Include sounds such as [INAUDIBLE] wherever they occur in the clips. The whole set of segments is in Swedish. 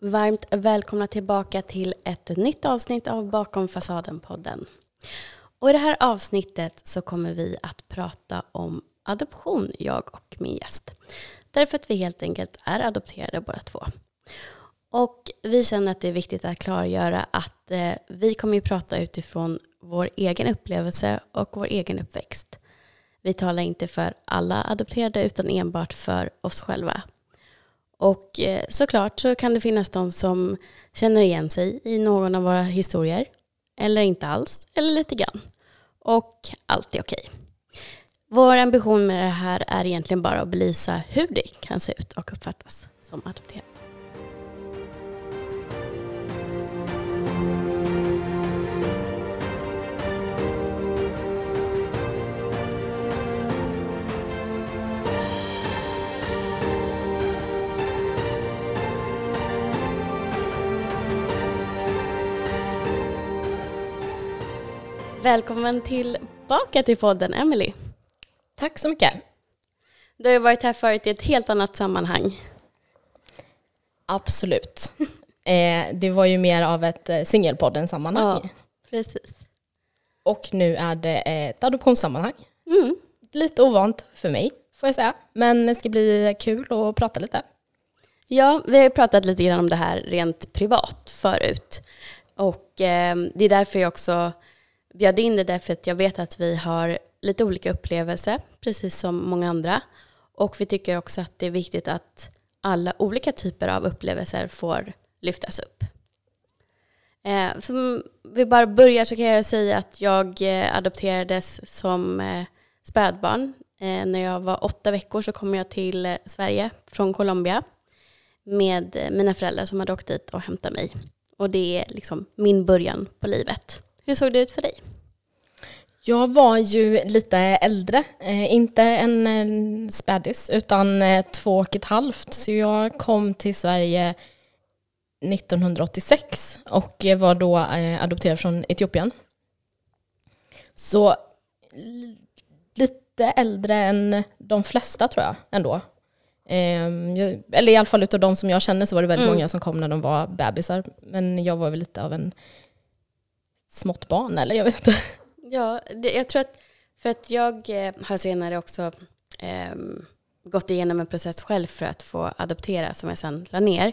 Varmt välkomna tillbaka till ett nytt avsnitt av Bakom fasaden-podden. Och I det här avsnittet så kommer vi att prata om adoption, jag och min gäst. Därför att vi helt enkelt är adopterade båda två. Och vi känner att det är viktigt att klargöra att eh, vi kommer att prata utifrån vår egen upplevelse och vår egen uppväxt. Vi talar inte för alla adopterade utan enbart för oss själva. Och eh, såklart så kan det finnas de som känner igen sig i någon av våra historier. Eller inte alls, eller lite grann. Och allt är okej. Vår ambition med det här är egentligen bara att belysa hur det kan se ut och uppfattas som adopterad. Välkommen tillbaka till podden, Emily. Tack så mycket. Du har ju varit här förut i ett helt annat sammanhang. Absolut. [LAUGHS] eh, det var ju mer av ett eh, singelpodden-sammanhang. Ja, precis. Och nu är det ett adoptionssammanhang. Mm. Lite ovant för mig, får jag säga. Men det ska bli kul att prata lite. Ja, vi har pratat lite grann om det här rent privat förut. Och eh, det är därför jag också bjöd in dig därför att jag vet att vi har lite olika upplevelser, precis som många andra. Och vi tycker också att det är viktigt att alla olika typer av upplevelser får lyftas upp. Eh, som vi bara börjar så kan jag säga att jag eh, adopterades som eh, spädbarn. Eh, när jag var åtta veckor så kom jag till eh, Sverige från Colombia med eh, mina föräldrar som hade åkt dit och hämtat mig. Och det är liksom min början på livet. Hur såg det ut för dig? Jag var ju lite äldre, eh, inte en, en spädis utan eh, två och ett halvt. Så jag kom till Sverige 1986 och var då eh, adopterad från Etiopien. Så lite äldre än de flesta tror jag ändå. Eh, eller i alla fall utav de som jag känner så var det väldigt Mm. många som kom när de var bebisar. Men jag var väl lite av en smått barn eller jag vet inte. Ja, det, jag tror att, för att jag eh, har senare också eh, gått igenom en process själv för att få adoptera som jag sen la ner.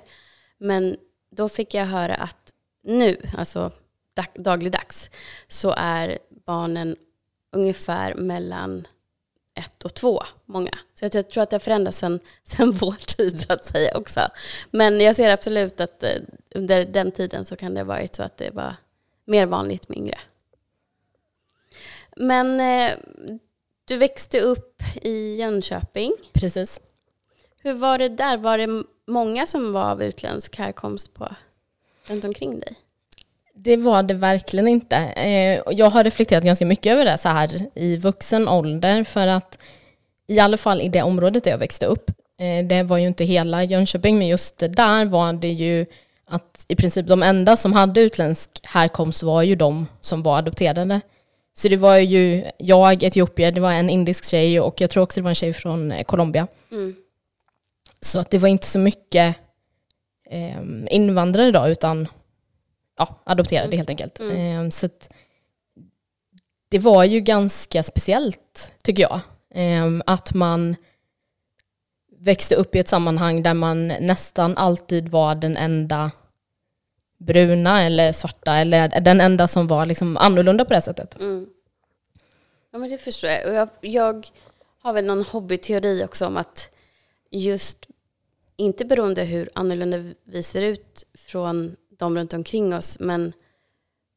Men då fick jag höra att nu, alltså dag, dagligdags, så är barnen ungefär mellan ett och två, många. Så jag tror att det har förändrats sen, [LAUGHS] sen vår tid så att säga också. Men jag ser absolut att eh, under den tiden så kan det ha varit så att det var mer vanligt med yngre. Men eh, du växte upp i Jönköping. Precis. Hur var det där? Var det många som var av utländsk härkomst på, runt omkring dig? Det var det verkligen inte. Eh, Jag har reflekterat ganska mycket över det så här i vuxen ålder för att i alla fall i det området där jag växte upp, eh, det var ju inte hela Jönköping men just där var det ju att i princip de enda som hade utländsk härkomst var ju de som var adopterade. Så det var ju jag, etiopier, det var en indisk tjej och jag tror också det var en tjej från eh, Colombia. Mm. Så att det var inte så mycket eh, invandrare då, utan ja, adopterade Mm. helt enkelt. Mm. Eh, så det var ju ganska speciellt, tycker jag. Eh, att man växte upp i ett sammanhang där man nästan alltid var den enda bruna eller svarta eller den enda som var liksom annorlunda på det sättet. Mm. Ja, men det förstår jag. Och jag. Jag har väl någon hobbyteori också om att just, inte beroende hur annorlunda vi ser ut från de runt omkring oss, men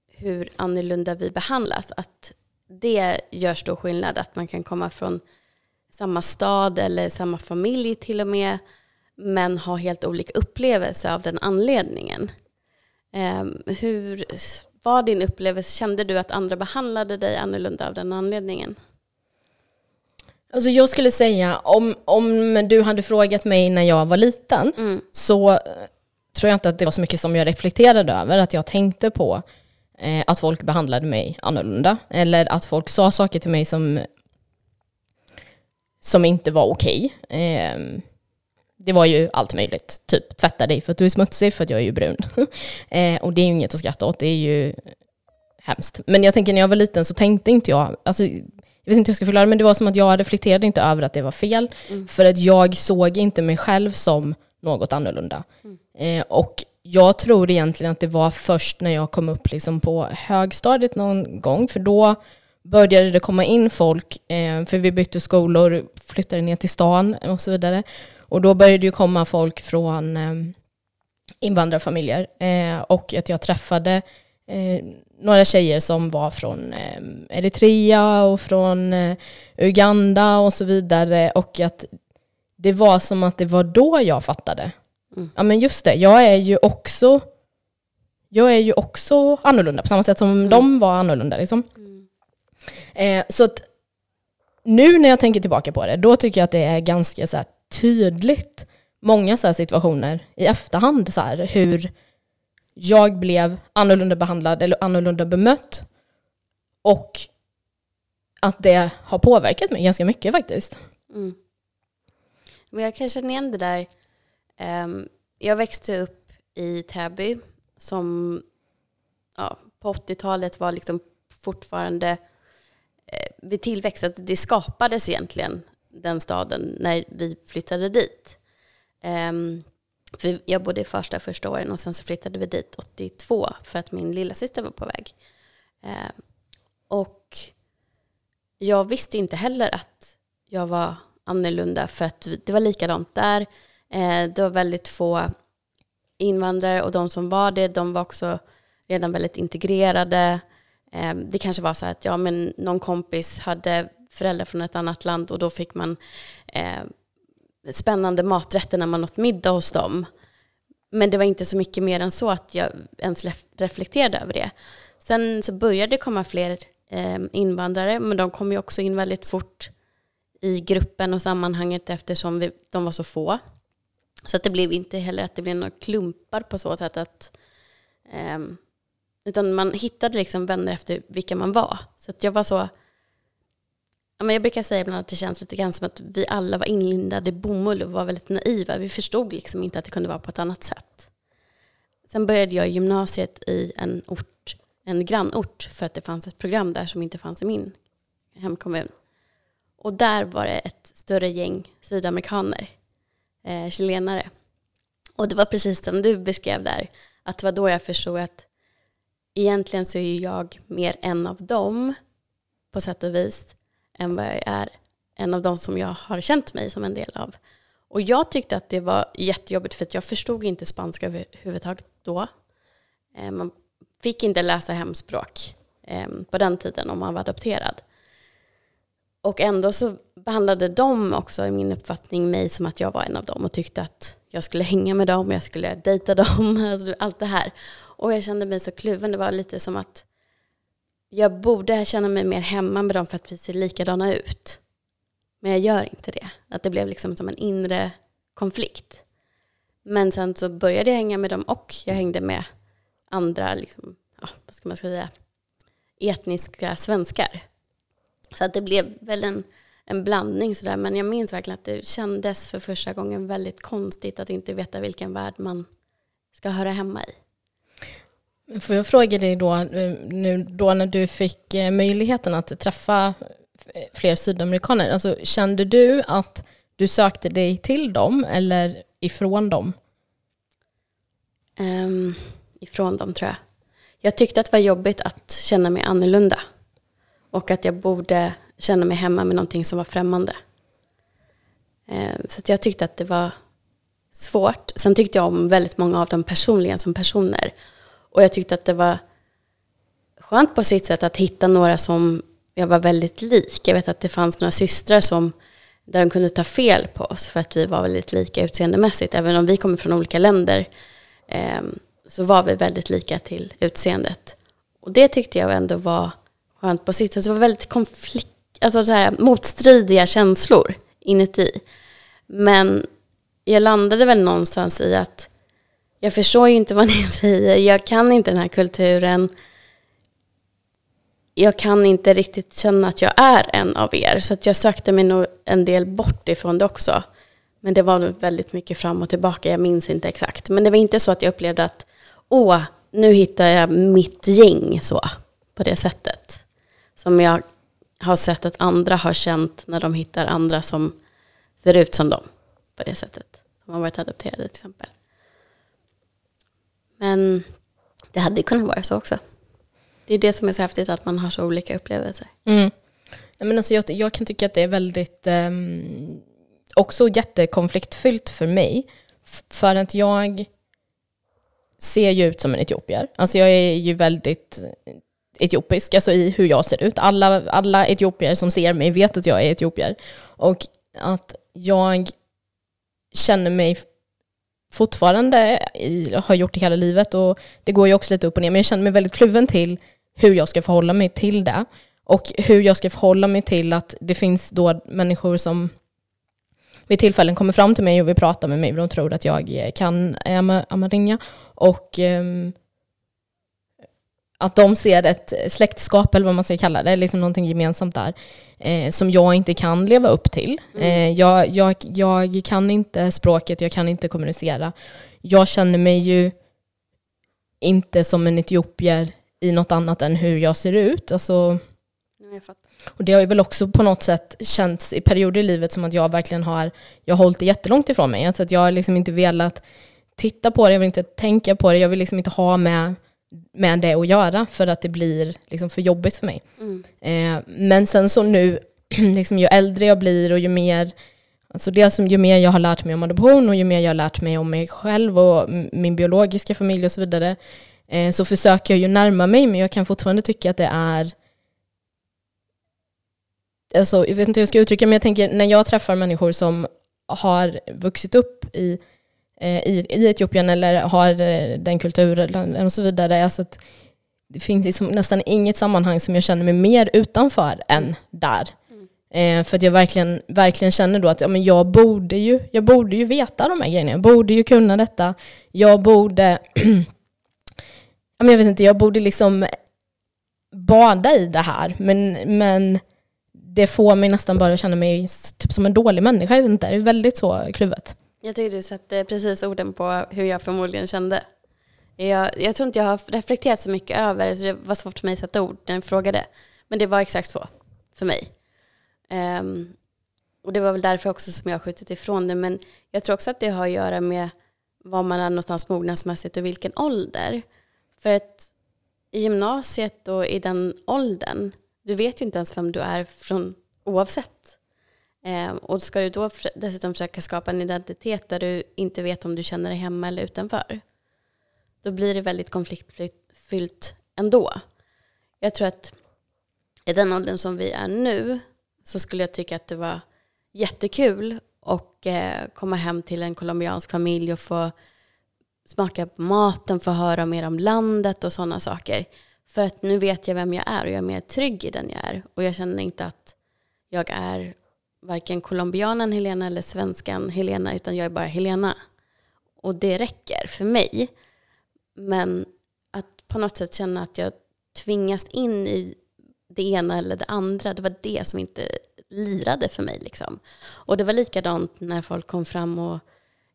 hur annorlunda vi behandlas, att det gör stor skillnad. Att man kan komma från samma stad eller samma familj till och med, men ha helt olika upplevelser av den anledningen. Ehm, hur var din upplevelse? Kände du att andra behandlade dig annorlunda av den anledningen? Alltså jag skulle säga, om, om du hade frågat mig när jag var liten Mm. så eh, tror jag inte att det var så mycket som jag reflekterade över, att jag tänkte på eh, att folk behandlade mig annorlunda. Eller att folk sa saker till mig som, som inte var okej. Eh, det var ju allt möjligt. Typ tvätta dig för att du är smutsig för att jag är ju brun. [LAUGHS] eh, och det är ju inget att skratta åt, det är ju hemskt. Men jag tänker när jag var liten så tänkte inte jag, alltså, jag vet inte hur jag ska förklara, men det var som att jag reflekterade inte över att det var fel. Mm. För att jag såg inte mig själv som något annorlunda. Mm. Eh, och jag tror egentligen att det var först när jag kom upp liksom på högstadiet någon gång, för då började det komma in folk, eh, för vi bytte skolor, flyttade ner till stan och så vidare. Och då började det komma folk från eh, invandrarfamiljer eh, och att jag träffade några tjejer som var från Eritrea och från Uganda och så vidare och att det var som att det var då jag fattade. Mm. Ja men just det, jag är ju också jag är ju också annorlunda på samma sätt som mm. de var annorlunda. Liksom. Mm. Eh, så att nu när jag tänker tillbaka på det, då tycker jag att det är ganska så tydligt många så situationer i efterhand så här, hur jag blev annorlunda behandlad eller annorlunda bemött. Och att det har påverkat mig ganska mycket faktiskt. Mm. Men jag kan känna igen det där. Um, jag växte upp i Täby som ja, på 80-talet var liksom fortfarande Eh, vid tillväxt. Att det skapades egentligen den staden när vi flyttade dit. Um, för jag bodde i Farsta första åren och sen så flyttade vi dit 82 för att min lilla syster var på väg. Ehm, och jag visste inte heller att jag var annorlunda för att det var likadant där. Eh, det var väldigt få invandrare och de som var det, de var också redan väldigt integrerade. Eh, det kanske var så att ja, men någon kompis hade föräldrar från ett annat land och då fick man eh, spännande maträtter när man åt middag hos dem. Men det var inte så mycket mer än så att jag ens reflekterade över det. Sen så började det komma fler eh, invandrare, men de kom ju också in väldigt fort i gruppen och sammanhanget eftersom vi, de var så få. Så att det blev inte heller att det blev några klumpar på så sätt att eh, utan man hittade liksom vänner efter vilka man var. Så att jag var så jag brukar säga ibland att det känns lite grann som att vi alla var inlindade i bomull och var väldigt naiva. Vi förstod liksom inte att det kunde vara på ett annat sätt. Sen började jag gymnasiet i en ort, en grannort för att det fanns ett program där som inte fanns i min hemkommun. Och där var det ett större gäng sydamerikaner, eh, chilenare. Och det var precis som du beskrev där, att det var då jag förstod att egentligen så är jag mer en av dem på sätt och vis än vad jag är en av dem som jag har känt mig som en del av. Och jag tyckte att det var jättejobbigt för att jag förstod inte spanska överhuvudtaget då. Eh, man fick inte läsa hemspråk eh, på den tiden om man var adopterad. Och ändå så behandlade de också i min uppfattning mig som att jag var en av dem och tyckte att jag skulle hänga med dem, jag skulle dejta dem, [LAUGHS] alltså allt det här. Och jag kände mig så kluven, det var lite som att jag borde känna mig mer hemma med dem för att vi ser likadana ut. Men jag gör inte det. Att det blev liksom som en inre konflikt. Men sen så började jag hänga med dem och jag hängde med andra, liksom, ja, vad ska man säga, etniska svenskar. Så att det blev väl en, en blandning sådär. Men jag minns verkligen att det kändes för första gången väldigt konstigt att inte veta vilken värld man ska höra hemma i. Får jag fråga dig då, eh, nu då när du fick eh, möjligheten att träffa fler sydamerikaner, alltså kände du att du sökte dig till dem eller ifrån dem? Um, ifrån dem tror jag. Jag tyckte att det var jobbigt att känna mig annorlunda. Och att jag borde känna mig hemma med någonting som var främmande. Eh, så jag tyckte att det var svårt. Sen tyckte jag om väldigt många av dem personligen som personer. Och jag tyckte att det var skönt på sitt sätt att hitta några som jag var väldigt lik. Jag vet att det fanns några systrar som där de kunde ta fel på oss för att vi var väldigt lika utseendemässigt. Även om vi kommer från olika länder eh, så var vi väldigt lika till utseendet. Och det tyckte jag ändå var skönt på sitt sätt. Så det var väldigt konflikt, alltså så här, motstridiga känslor inuti. Men jag landade väl någonstans i att jag förstår ju inte vad ni [LAUGHS] säger, jag kan inte den här kulturen. Jag kan inte riktigt känna att jag är en av er, så att jag sökte mig nog en del bort ifrån det också. Men det var nog väldigt mycket fram och tillbaka, jag minns inte exakt. Men det var inte så att jag upplevde att åh, nu hittar jag mitt gäng så, på det sättet. Som jag har sett att andra har känt när de hittar andra som ser ut som dem på det sättet. Som har varit adopterade till exempel. Men det hade ju kunnat vara så också. Det är det som är så häftigt, att man har så olika upplevelser. Mm. Men alltså jag, jag kan tycka att det är väldigt eh, också jättekonfliktfyllt för mig. För att jag ser ju ut som en etiopier. Alltså jag är ju väldigt etiopisk, alltså i hur jag ser ut. Alla, alla etiopier som ser mig vet att jag är etiopier. Och att jag känner mig fortfarande, i, har gjort det hela livet och det går ju också lite upp och ner, men jag känner mig väldigt kluven till hur jag ska förhålla mig till det. Och hur jag ska förhålla mig till att det finns då människor som vid tillfällen kommer fram till mig och vill prata med mig. för De tror att jag kan eh, amerinja. Och um, att de ser ett släktskap, eller vad man ska kalla det, liksom någonting gemensamt där, eh, som jag inte kan leva upp till. Mm. Eh, jag, jag, jag kan inte språket, jag kan inte kommunicera. Jag känner mig ju inte som en etiopier i något annat än hur jag ser ut. Alltså, och det har ju väl också på något sätt känts i perioder i livet som att jag verkligen har, jag har hållit det jättelångt ifrån mig. Alltså att jag har liksom inte velat titta på det, jag vill inte tänka på det, jag vill liksom inte ha med, med det att göra för att det blir liksom för jobbigt för mig. Mm. Eh, men sen så nu, [CLEARS THROAT] liksom ju äldre jag blir och ju mer Alltså dels ju mer jag har lärt mig om adoption och ju mer jag har lärt mig om mig själv och min biologiska familj och så vidare eh, så försöker jag ju närma mig men jag kan fortfarande tycka att det är alltså, jag vet inte hur jag ska uttrycka men jag tänker när jag träffar människor som har vuxit upp i, Eh, i, i Etiopien eller har eh, den kulturen och så vidare. Alltså att det finns liksom nästan inget sammanhang som jag känner mig mer utanför än där. Mm. Eh, för att jag verkligen, verkligen känner då att ja, men jag, borde ju, jag borde ju veta de här grejerna. Jag borde ju kunna detta. Jag borde, [CLEARS THROAT] ja, men jag vet inte, jag borde liksom bada i det här. Men, men det får mig nästan bara att känna mig typ som en dålig människa. Jag vet inte, det är väldigt så kluvet. Jag tycker du satte precis orden på hur jag förmodligen kände. Jag, jag tror inte jag har reflekterat så mycket över det, det var svårt för mig att sätta ord när jag frågade. Men det var exakt så för mig. Um, och det var väl därför också som jag har skjutit ifrån det. Men jag tror också att det har att göra med var man är någonstans mognadsmässigt och vilken ålder. För att i gymnasiet och i den åldern du vet ju inte ens vem du är från oavsett. Eh, och ska du då dessutom försöka skapa en identitet där du inte vet om du känner dig hemma eller utanför. Då blir det väldigt konfliktfyllt ändå. Jag tror att i den åldern som vi är nu så skulle jag tycka att det var jättekul och eh, komma hem till en colombiansk familj och få smaka på maten, få höra mer om landet och sådana saker. För att nu vet jag vem jag är och jag är mer trygg i den jag är. Och jag känner inte att jag är varken colombianen Helena eller svenskan Helena utan jag är bara Helena. Och det räcker för mig. Men att på något sätt känna att jag tvingas in i det ena eller det andra, det var det som inte lirade för mig. Liksom. Och det var likadant när folk kom fram och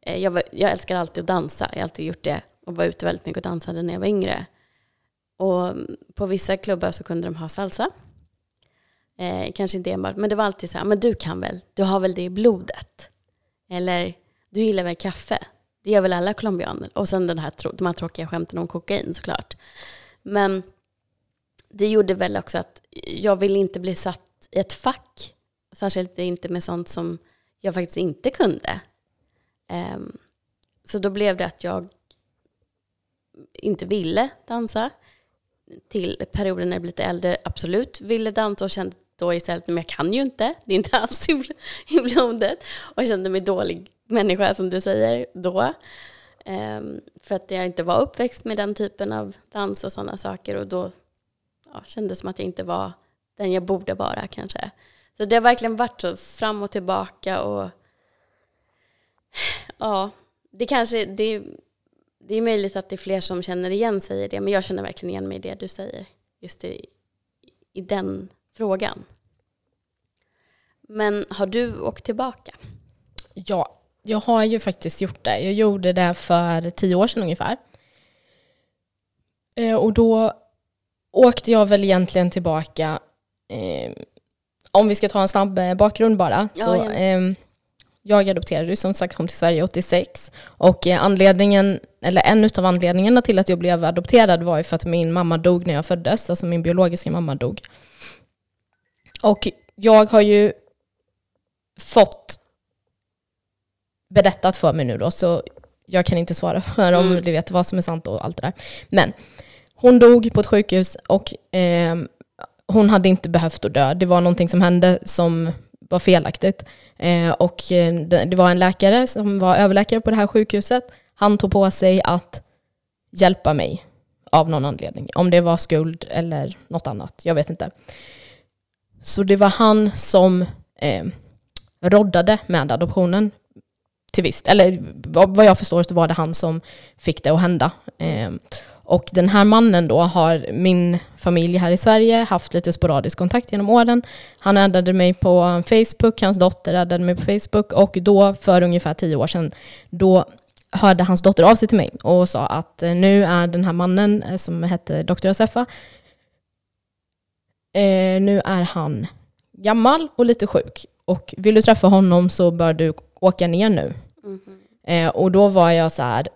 eh, jag, var, jag älskar alltid att dansa, jag har alltid gjort det och var ute väldigt mycket och dansade när jag var yngre. Och på vissa klubbar så kunde de ha salsa. Eh, kanske inte enbart, men det var alltid så här, men du kan väl, du har väl det i blodet? Eller, du gillar väl kaffe? Det gör väl alla colombianer? Och sen den här, de här tråkiga skämten om kokain såklart. Men det gjorde väl också att jag ville inte bli satt i ett fack. Särskilt inte med sånt som jag faktiskt inte kunde. Um, så då blev det att jag inte ville dansa till perioden när jag blev lite äldre absolut ville dansa och kände då istället att jag kan ju inte, det är inte alls [LAUGHS] i blodet. Och kände mig dålig människa som du säger då. Um, för att jag inte var uppväxt med den typen av dans och sådana saker och då ja, kändes som att jag inte var den jag borde vara kanske. Så det har verkligen varit så fram och tillbaka och ja, det kanske, det det är möjligt att det är fler som känner igen sig i det, men jag känner verkligen igen mig i det du säger. Just i, i den frågan. Men har du åkt tillbaka? Ja, Jag har ju faktiskt gjort det. Jag gjorde det för tio år sedan ungefär. Eh, och då åkte jag väl egentligen tillbaka, eh, om vi ska ta en snabb eh, bakgrund bara. Ja, så, jag adopterade ju som sagt kom till Sverige 86 och eh, anledningen, eller en av anledningarna till att jag blev adopterad var ju för att min mamma dog när jag föddes, alltså min biologiska mamma dog. Och jag har ju fått berättat för mig nu då, så jag kan inte svara [LAUGHS] för om Mm. du vet vad som är sant och allt det där. Men hon dog på ett sjukhus och ehm, hon hade inte behövt att dö. Det var någonting som hände som var felaktigt. Eh, och eh, det, var en läkare som var överläkare på det här sjukhuset. Han tog på sig att hjälpa mig av någon anledning. Om det var skuld eller något annat, jag vet inte. Så det var han som eh, roddade med adoptionen till visst. Eller vad vad jag förstår så var det han som fick det att hända. Eh, och den här mannen då har min familj här i Sverige haft lite sporadisk kontakt genom åren. Han addade mig på Facebook, hans dotter addade mig på Facebook och då för ungefär tio år sedan då hörde hans dotter av sig till mig och sa att eh, nu är den här mannen eh, som hette Dr. Asefa, eh, nu är han gammal och lite sjuk och vill du träffa honom så bör du åka ner nu. Mhm. Eh, och då var jag så här,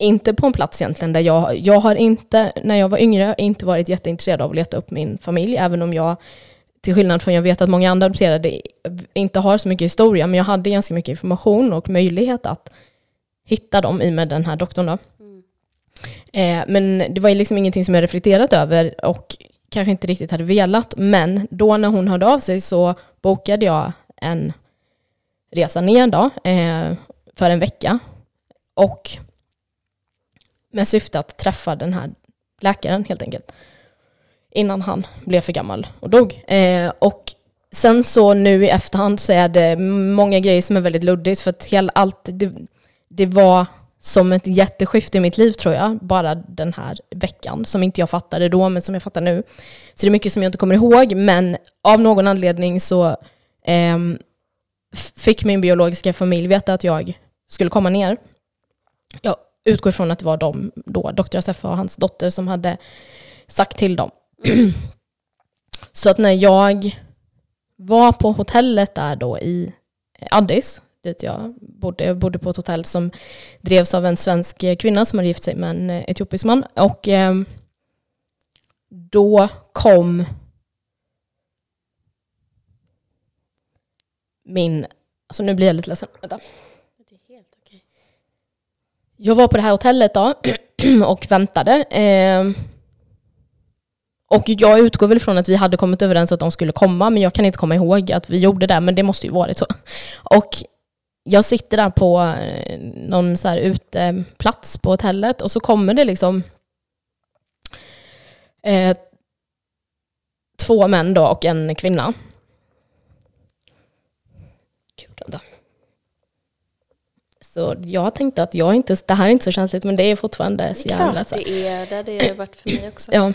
inte på en plats egentligen där jag, jag har inte, när jag var yngre, inte varit jätteintresserad av att leta upp min familj, även om jag, till skillnad från jag vet att många andra adopterade inte har så mycket historia, men jag hade ganska mycket information och möjlighet att hitta dem i och med den här doktorn då. Mm. Eh, men det var liksom ingenting som jag reflekterat över och kanske inte riktigt hade velat. Men då när hon hörde av sig så bokade jag en resa ner då, eh, för en vecka. Och med syfte att träffa den här läkaren helt enkelt. Innan han blev för gammal och dog. Eh, och sen så nu i efterhand så är det många grejer som är väldigt luddigt för att hela, allt, det, det var som ett jätteskifte i mitt liv tror jag, bara den här veckan, som inte jag fattade då, men som jag fattar nu. Så det är mycket som jag inte kommer ihåg, men av någon anledning så eh, fick min biologiska familj veta att jag skulle komma ner. Jag utgår ifrån att det var de då, Dr. Assefa och hans dotter, som hade sagt till dem. [CLEARS THROAT] så att när jag var på hotellet där då i eh, Addis, dit jag bodde, jag bodde på ett hotell som drevs av en svensk eh, kvinna som hade gift sig med en eh, etiopisk man. Och eh, då kom min, alltså nu blir jag lite ledsen, vänta. Det är helt okej. Jag var på det här hotellet då [CLEARS THROAT] och väntade. Ehm, och jag utgår väl från att vi hade kommit överens att de skulle komma, men jag kan inte komma ihåg att vi gjorde det, men det måste ju varit så. [LAUGHS] Och jag sitter där på eh, någon så här uteplats på hotellet och så kommer det liksom eh, två män då och en kvinna. Gud, vänta. Så jag tänkte att jag inte, det här är inte så känsligt, men det är fortfarande så Det är jävla klart det är det. Det har det varit för mig också. Ja.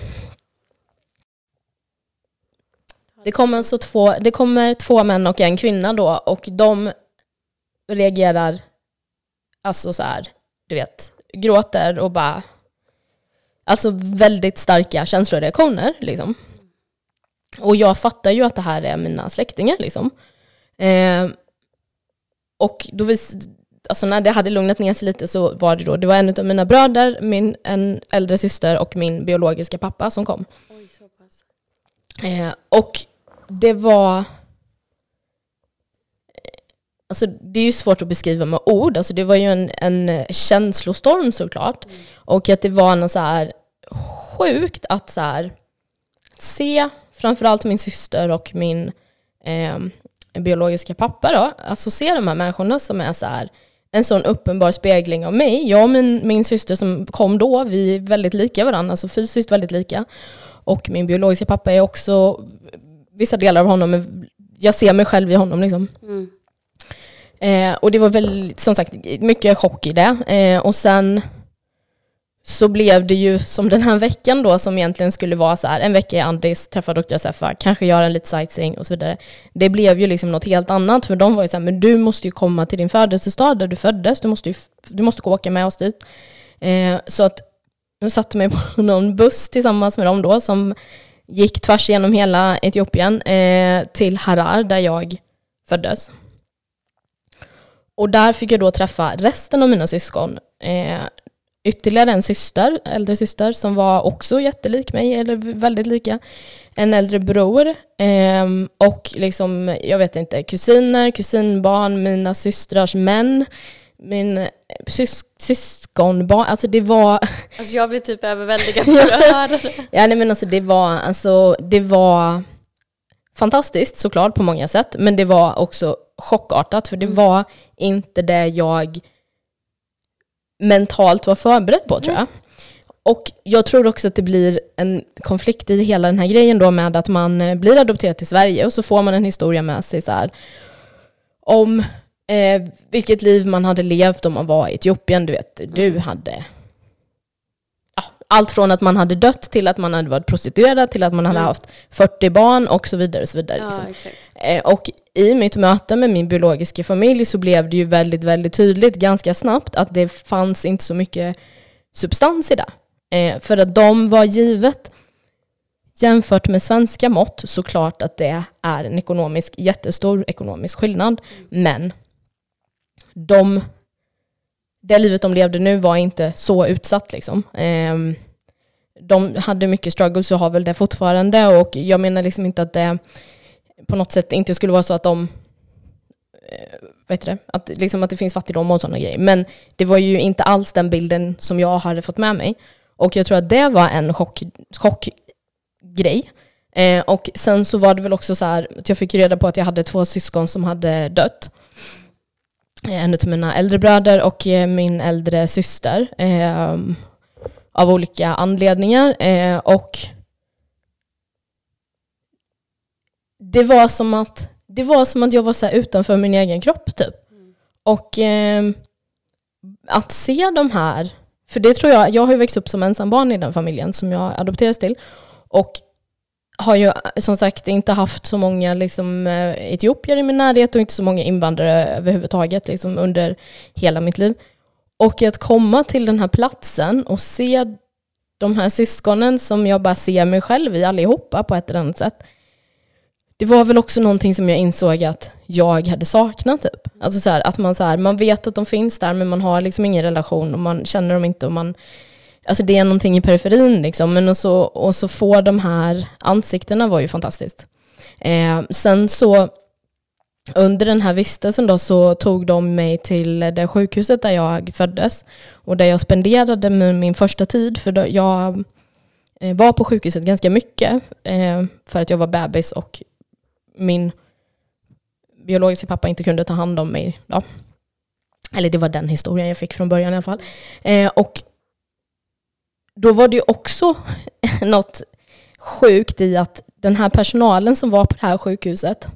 Det kommer, alltså två, det kommer två män och en kvinna då och de reagerar alltså så här, du vet, gråter och bara Alltså väldigt starka känsloreaktioner liksom. Och jag fattar ju att det här är mina släktingar liksom. Eh, och då vis, alltså när det hade lugnat ner sig lite så var det då, det var en av mina bröder, min, en äldre syster och min biologiska pappa som kom. Oj, så pass. Eh, och det var... Alltså det är ju svårt att beskriva med ord. Alltså det var ju en, en känslostorm såklart. Och att det var något så här sjukt att så här se framförallt min syster och min eh, biologiska pappa då. Alltså se de här människorna som är så här en sån uppenbar spegling av mig. Jag och min, min syster som kom då, vi är väldigt lika varandra, alltså fysiskt väldigt lika. Och min biologiska pappa är också vissa delar av honom, jag ser mig själv i honom liksom. Mm. Eh, och det var väl som sagt mycket chock i det. Eh, och sen så blev det ju som den här veckan då som egentligen skulle vara så här, en vecka i Andis, träffa Dr. Seffa, kanske göra lite sightseeing och så vidare. Det blev ju liksom något helt annat för de var ju så här, men du måste ju komma till din födelsestad där du föddes, du måste, ju, du måste gå åka med oss dit. Eh, så att jag satte mig på [LAUGHS] någon buss tillsammans med dem då som gick tvärs genom hela Etiopien eh, till Harar där jag föddes. Och där fick jag då träffa resten av mina syskon. Eh, ytterligare en syster, äldre syster, som var också jättelik mig, eller väldigt lika. En äldre bror eh, och liksom, jag vet inte, kusiner, kusinbarn, mina systrars män, min sys syskonbarn, alltså det var... [LAUGHS] Alltså jag blir typ överväldigad [LAUGHS] när jag hör det. ja, nej men alltså det var, alltså det var fantastiskt såklart på många sätt, men det var också chockartat, för det mm. var inte det jag mentalt var förberedd på tror jag. Och jag tror också att det blir en konflikt i hela den här grejen då med att man eh, blir adopterad till Sverige och så får man en historia med sig så här, om eh, vilket liv man hade levt om man var i Etiopien. Du vet, du mm. hade allt från att man hade dött till att man hade varit prostituerad till att man hade mm. haft 40 barn och så vidare. Och, så vidare ja, liksom. eh, och i mitt möte med min biologiska familj så blev det ju väldigt, väldigt tydligt ganska snabbt att det fanns inte så mycket substans i det. Eh, för att de var givet jämfört med svenska mått såklart att det är en ekonomisk, jättestor ekonomisk skillnad. Mm. Men de det livet de levde nu var inte så utsatt. Liksom. Ehm, de hade mycket struggles och har väl det fortfarande och jag menar liksom inte att det på något sätt inte skulle vara så att de eh, vet det, att, liksom att det finns fattigdom och sådana grejer. Men det var ju inte alls den bilden som jag hade fått med mig. Och jag tror att det var en chock, chockgrej. Eh, och sen så var det väl också så här att jag fick reda på att jag hade två syskon som hade dött. Eh, en av mina äldre bröder och eh, min äldre syster. Eh, av olika anledningar. Eh, och det var som att det var som att jag var så utanför min egen kropp typ. Och eh, att se de här, för det tror jag, jag har ju växt upp som ensambarn i den familjen som jag adopterades till. Och har ju eh, som sagt inte haft så många liksom, eh, etiopier i min närhet och inte så många invandrare överhuvudtaget liksom, under hela mitt liv. Och att komma till den här platsen och se de här syskonen som jag bara ser mig själv i allihopa på ett eller annat sätt. Det var väl också någonting som jag insåg att jag hade saknat. Typ. Alltså så här, att man, så här, man vet att de finns där men man har liksom ingen relation och man känner dem inte. Och man, alltså det är någonting i periferin. Liksom. Men och så, och så få de här ansiktena var ju fantastiskt. Eh, sen så under den här vistelsen då så tog de mig till det sjukhuset där jag föddes och där jag spenderade min första tid för då jag eh, var på sjukhuset ganska mycket eh, för att jag var bebis och min biologiska pappa inte kunde ta hand om mig. Då. Eller det var den historien jag fick från början i alla fall. Eh, och då var det ju också [LAUGHS] något sjukt i att den här personalen som var på det här sjukhuset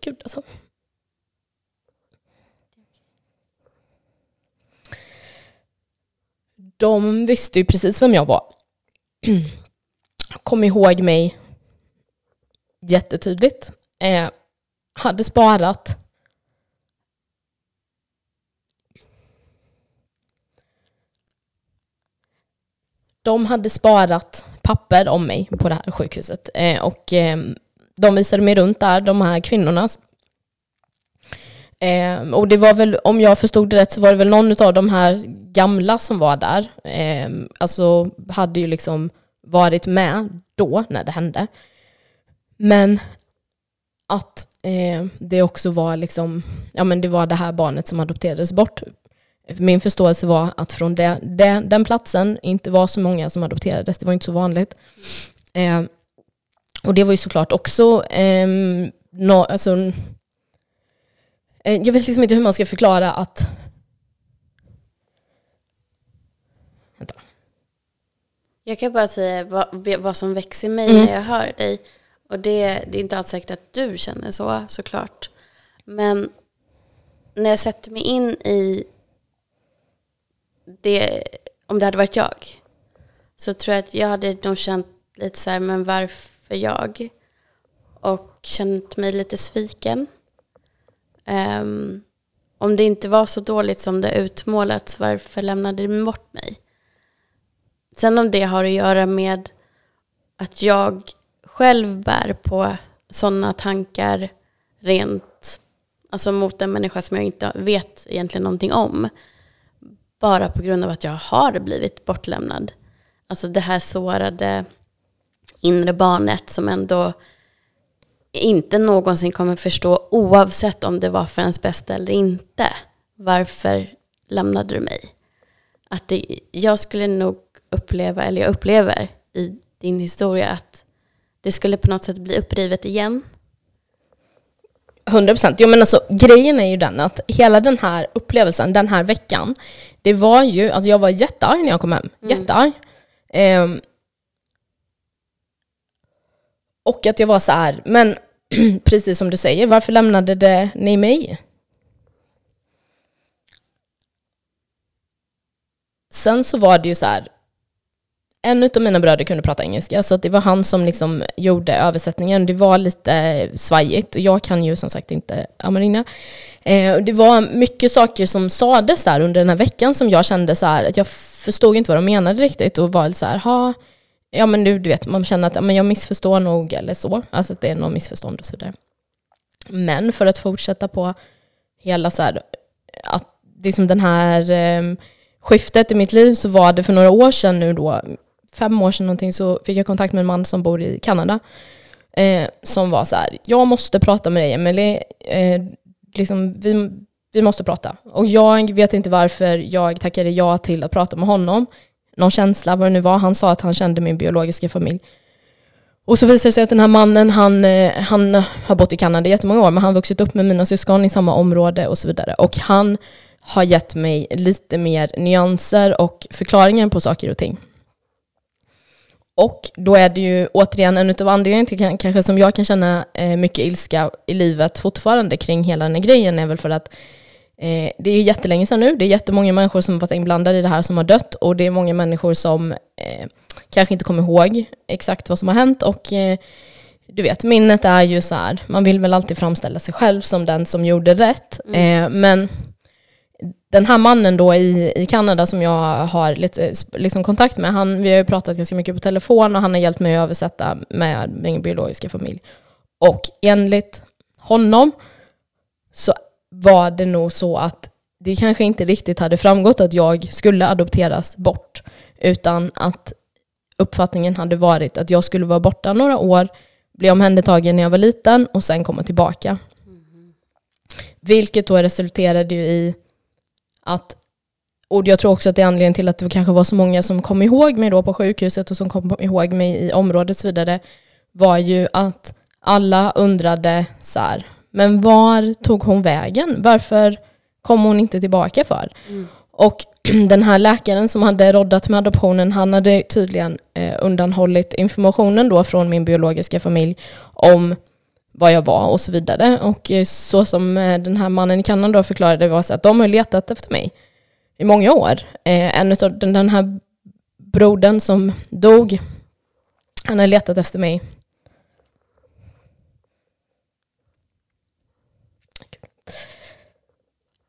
Gud alltså. De visste ju precis vem jag var. Kom ihåg mig jättetydligt. Eh, hade sparat De hade sparat papper om mig på det här sjukhuset. Eh, och eh, de visade mig runt där, de här kvinnorna. Eh, och det var väl, om jag förstod det rätt, så var det väl någon av de här gamla som var där. Eh, alltså hade ju liksom varit med då när det hände. Men att eh, det också var liksom, ja men det var det här barnet som adopterades bort. Min förståelse var att från det, det, den platsen inte var så många som adopterades, det var inte så vanligt. Eh, och det var ju såklart också, eh, no, alltså, eh, jag vet liksom inte hur man ska förklara att Vänta. Jag kan bara säga vad, vad som växer i mig mm. när jag hör dig. Och det, det, är inte alls säkert att du känner så såklart. Men när jag sätter mig in i det, om det hade varit jag, så tror jag att jag hade nog känt lite så här, men varför jag? Och känt mig lite sviken. Um, om det inte var så dåligt som det utmålats, varför lämnade de bort mig? Sen om det har att göra med att jag själv bär på sådana tankar rent, alltså mot en människa som jag inte vet egentligen någonting om. Bara på grund av att jag har blivit bortlämnad. Alltså det här sårade inre barnet som ändå inte någonsin kommer förstå oavsett om det var för ens bästa eller inte. Varför lämnade du mig? Att det, jag skulle nog uppleva, eller jag upplever i din historia att det skulle på något sätt bli upprivet igen. 100 procent. men alltså, grejen är ju den att hela den här upplevelsen, den här veckan, det var ju, alltså jag var jättearg när jag kom hem. Mm. Jättearg. Um, och att jag var så här, men [CLEARS THROAT] precis som du säger, varför lämnade det ni mig? Sen så var det ju så här, en av mina bröder kunde prata engelska, så det var han som liksom gjorde översättningen. Det var lite svajigt och jag kan ju som sagt inte amarinja. Eh, det var mycket saker som sades där under den här veckan som jag kände så här, att jag förstod inte vad de menade riktigt och var lite så här, ha, ja men du, du vet, man känner att men jag missförstår nog eller så, alltså att det är något missförstånd och sådär. Men för att fortsätta på hela så här, att liksom den här eh, skiftet i mitt liv så var det för några år sedan nu då, fem år sedan någonting, så fick jag kontakt med en man som bor i Kanada. Eh, som var så här, jag måste prata med dig Emelie, eh, liksom, vi, vi måste prata. Och jag vet inte varför jag tackade ja till att prata med honom. Någon känsla, vad det nu var. Han sa att han kände min biologiska familj. Och så visade det sig att den här mannen, han, eh, han har bott i Kanada i jättemånga år, men han har vuxit upp med mina syskon i samma område och så vidare. Och han har gett mig lite mer nyanser och förklaringar på saker och ting. Och då är det ju återigen en av anledningarna till kanske som jag kan känna eh, mycket ilska i livet fortfarande kring hela den här grejen är väl för att eh, det är jättelänge sedan nu. Det är jättemånga människor som har varit inblandade i det här som har dött och det är många människor som eh, kanske inte kommer ihåg exakt vad som har hänt och du vet, minnet är ju så här, man vill väl alltid framställa sig själv som den som gjorde rätt. Mm. men den här mannen då i, i Kanada som jag har lite liksom kontakt med, han, vi har ju pratat ganska mycket på telefon och han har hjälpt mig att översätta med min biologiska familj. Och enligt honom så var det nog så att det kanske inte riktigt hade framgått att jag skulle adopteras bort, utan att uppfattningen hade varit att jag skulle vara borta några år, bli omhändertagen när jag var liten och sen komma tillbaka. Mm. Vilket då resulterade ju i att och jag tror också att det är anledningen till att det kanske var så många som kom ihåg mig då på sjukhuset och som kom ihåg mig i området och så vidare, var ju att alla undrade så här, men var tog hon vägen? Varför kom hon inte tillbaka för? Mm. Och [CLEARS THROAT] den här läkaren som hade roddat med adoptionen, han hade tydligen eh, undanhållit informationen då från min biologiska familj om vad jag var och så vidare. Och eh, så som eh, den här mannen i Kanada förklarade var så att de har letat efter mig i många år. Eh, en av den här brodern som dog, han har letat efter mig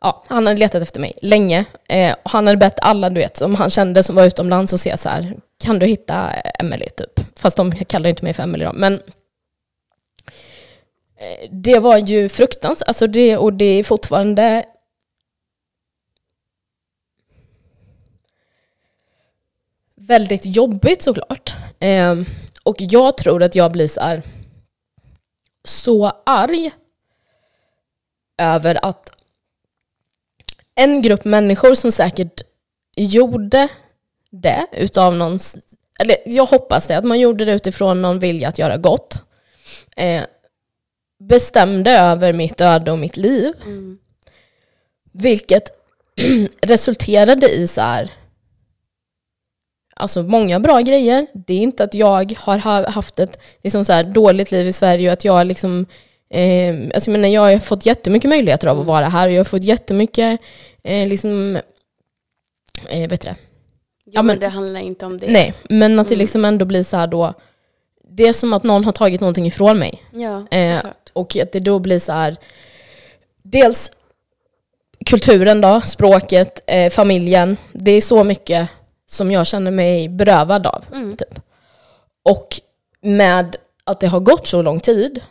ja, han hade letat efter mig länge. Eh, han hade bett alla, du vet, som han kände som var utomlands och se så här, kan du hitta Emelie typ? Fast de kallar inte mig för Emelie då. Men det var ju fruktansvärt, alltså det, och det är fortfarande väldigt jobbigt såklart. Eh, och jag tror att jag blir så, här, så arg över att en grupp människor som säkert gjorde det utav någon, eller jag hoppas det, att man gjorde det utifrån någon vilja att göra gott. Eh, bestämde över mitt öde och mitt liv. Mm. Vilket [CLEARS THROAT] resulterade i så här, alltså många bra grejer. Det är inte att jag har haft ett liksom så här, dåligt liv i Sverige och att jag liksom Eh, alltså jag, menar, jag har fått jättemycket möjligheter av att vara här och jag har fått jättemycket eh, liksom, eh, vet det? Jo, ja, men det handlar inte om det. Nej, men att det mm. liksom ändå blir så här då, det är som att någon har tagit någonting ifrån mig. Ja, eh, och att det då blir så här, dels kulturen då, språket, eh, familjen. Det är så mycket som jag känner mig berövad av. Mm. Typ. Och med att det har gått så lång tid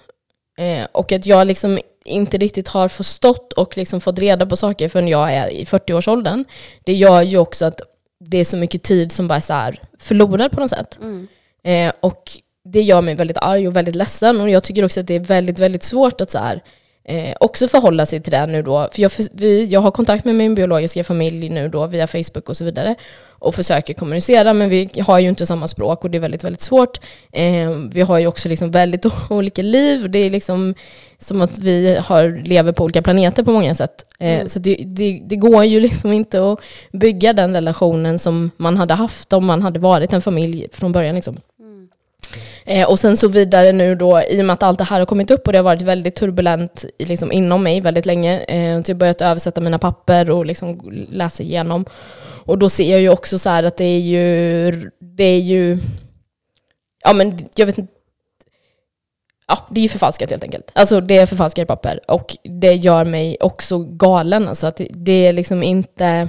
eh, och att jag liksom inte riktigt har förstått och liksom fått reda på saker förrän jag är i 40-årsåldern. Det gör ju också att det är så mycket tid som bara är så förlorad på något sätt. Mm. Eh, och det gör mig väldigt arg och väldigt ledsen och jag tycker också att det är väldigt, väldigt svårt att så här, eh, också förhålla sig till det nu då. För jag, vi, jag har kontakt med min biologiska familj nu då via Facebook och så vidare och försöker kommunicera men vi har ju inte samma språk och det är väldigt, väldigt svårt. Eh, vi har ju också liksom väldigt [LAUGHS] olika liv. Det är liksom som att vi har, lever på olika planeter på många sätt. Eh, mm. Så det, det, det, går ju [LAUGHS] liksom inte att bygga den relationen som man hade haft om man hade varit en familj från början. Liksom. Eh, och sen så vidare nu då, i och med att allt det här har kommit upp och det har varit väldigt turbulent liksom, inom mig väldigt länge, eh, så jag har börjat översätta mina papper och liksom läsa igenom. Och då ser jag ju också så att det är ju, det är ju, ja men jag vet inte, ja, det är ju förfalskat helt enkelt. Alltså det är förfalskade papper och det gör mig också galen. Alltså att det är liksom inte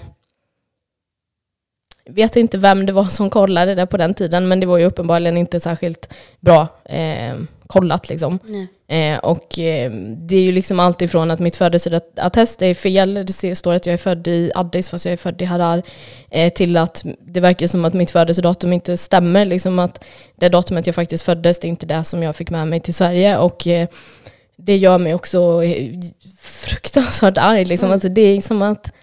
vet inte vem det var som kollade det på den tiden, men det var ju uppenbarligen inte särskilt bra eh, kollat. Liksom. Eh, och eh, det är ju liksom allt ifrån att mitt födelseattest är fel, det står att jag är född i Addis fast jag är född i Harar, eh, till att det verkar som att mitt födelsedatum inte stämmer. Liksom att det datumet jag faktiskt föddes, det är inte det som jag fick med mig till Sverige. Och eh, det gör mig också fruktansvärt arg. Liksom. Mm. Alltså, det är som att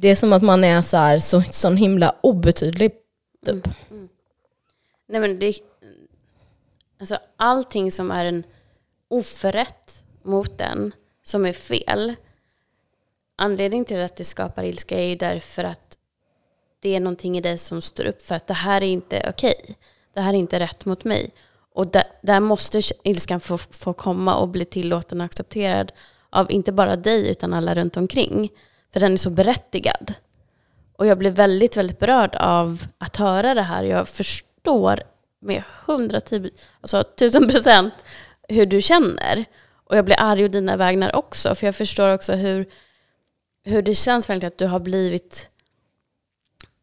det är som att man är så här, så, sån himla obetydlig. Typ. Mm. Mm. Nej men det, alltså allting som är en oförrätt mot den, som är fel, anledningen till att det skapar ilska är ju därför att det är någonting i dig som står upp för att det här är inte okej. Okay. Det här är inte rätt mot mig. Och där, där måste ilskan få, få komma och bli tillåten och accepterad av inte bara dig utan alla runt omkring. För den är så berättigad. Och jag blir väldigt, väldigt berörd av att höra det här. Jag förstår med 110, alltså 1000 procent hur du känner. Och jag blir arg å dina vägnar också. För jag förstår också hur, hur det känns verkligen att du har blivit...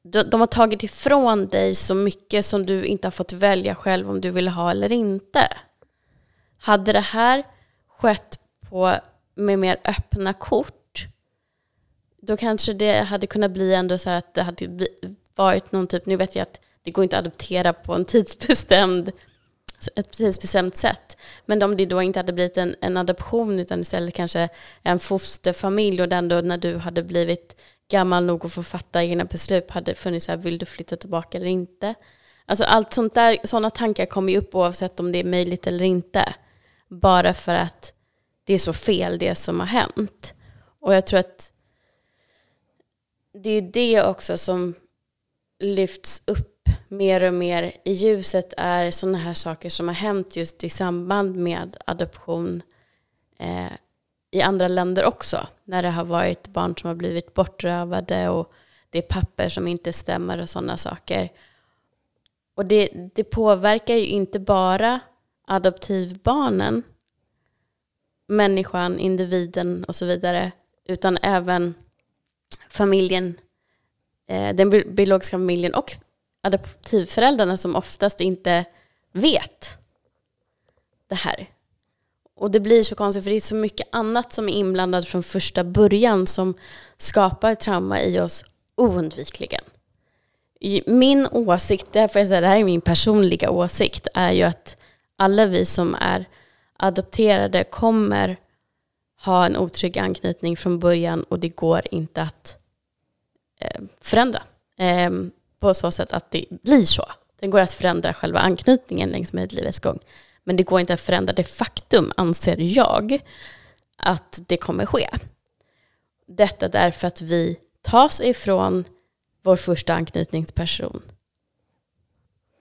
De, har tagit ifrån dig så mycket som du inte har fått välja själv om du vill ha eller inte. Hade det här skett på, med mer öppna kort då kanske det hade kunnat bli ändå så här att det hade varit någon typ, nu vet jag att det går inte att adoptera på en tidsbestämd, ett tidsbestämt sätt. Men om det då inte hade blivit en, en adoption utan istället kanske en fosterfamilj och den då när du hade blivit gammal nog att få fatta egna beslut hade funnits här, vill du flytta tillbaka eller inte? Alltså allt sånt där, sådana tankar kommer ju upp oavsett om det är möjligt eller inte. Bara för att det är så fel det som har hänt. Och jag tror att det är det också som lyfts upp mer och mer i ljuset är sådana här saker som har hänt just i samband med adoption eh, i andra länder också. När det har varit barn som har blivit bortrövade och det är papper som inte stämmer och sådana saker. Och det, det påverkar ju inte bara adoptivbarnen, människan, individen och så vidare, utan även familjen, eh, den biologiska familjen och adoptivföräldrarna som oftast inte vet det här. Och det blir så konstigt för det är så mycket annat som är inblandat från första början som skapar trauma i oss oundvikligen. Min åsikt, det här, säga, det här är min personliga åsikt, är ju att alla vi som är adopterade kommer ha en otrygg anknytning från början och det går inte att eh, Eh, förändra eh, på så sätt att det blir så. Det går att förändra själva anknytningen längs med livets gång. Men det går inte att förändra det faktum, anser jag, att det kommer ske. Detta därför att vi tas ifrån vår första anknytningsperson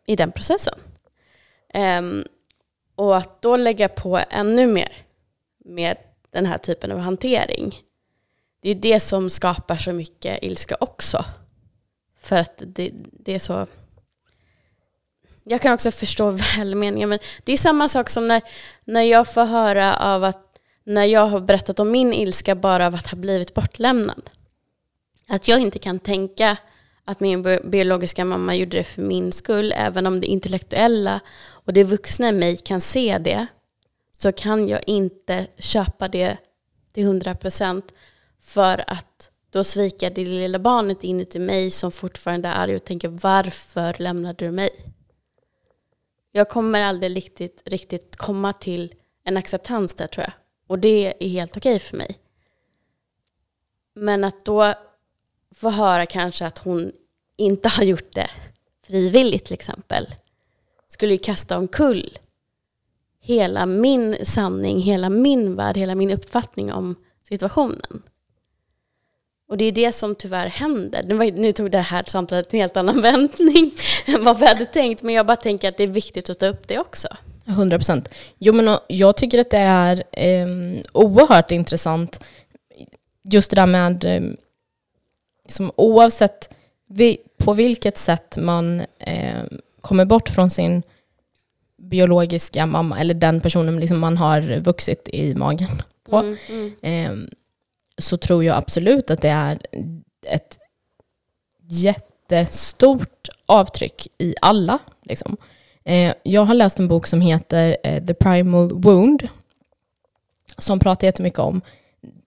i den processen. Um, och att då lägga på ännu mer med den här typen av hantering. Det är det som skapar så mycket ilska också. För att det, det är så... Jag kan också förstå [LAUGHS] välmeningen, men det är samma sak som när, när jag får höra av att när jag har berättat om min ilska bara av att ha blivit bortlämnad. Att jag inte kan tänka att min biologiska mamma gjorde det för min skull, även om det intellektuella och det vuxna i mig kan se det, så kan jag inte köpa det till hundra procent för att då sviker det lilla barnet inuti mig som fortfarande är arg och tänker varför lämnade du mig? Jag kommer aldrig riktigt, riktigt komma till en acceptans där tror jag. Och det är helt okej för mig. Men att då få höra kanske att hon inte har gjort det frivilligt till exempel skulle ju kasta omkull hela min sanning, hela min värld, hela min uppfattning om situationen. Och det är det som tyvärr händer. Nu tog det här samtalet en helt annan [LAUGHS] vändning än vad vi hade tänkt, men jag bara tänker att det är viktigt att ta upp det också. 100 procent. Jo, men jag tycker att det är eh, oerhört intressant just det där med eh, som oavsett vi, på vilket sätt man eh, kommer bort från sin biologiska mamma, eller den personen liksom man har vuxit i magen på, mm, mm. Eh, så tror jag absolut att det är ett jättestort avtryck i alla. Liksom. Eh, jag har läst en bok som heter eh, The Primal Wound, som pratar jättemycket om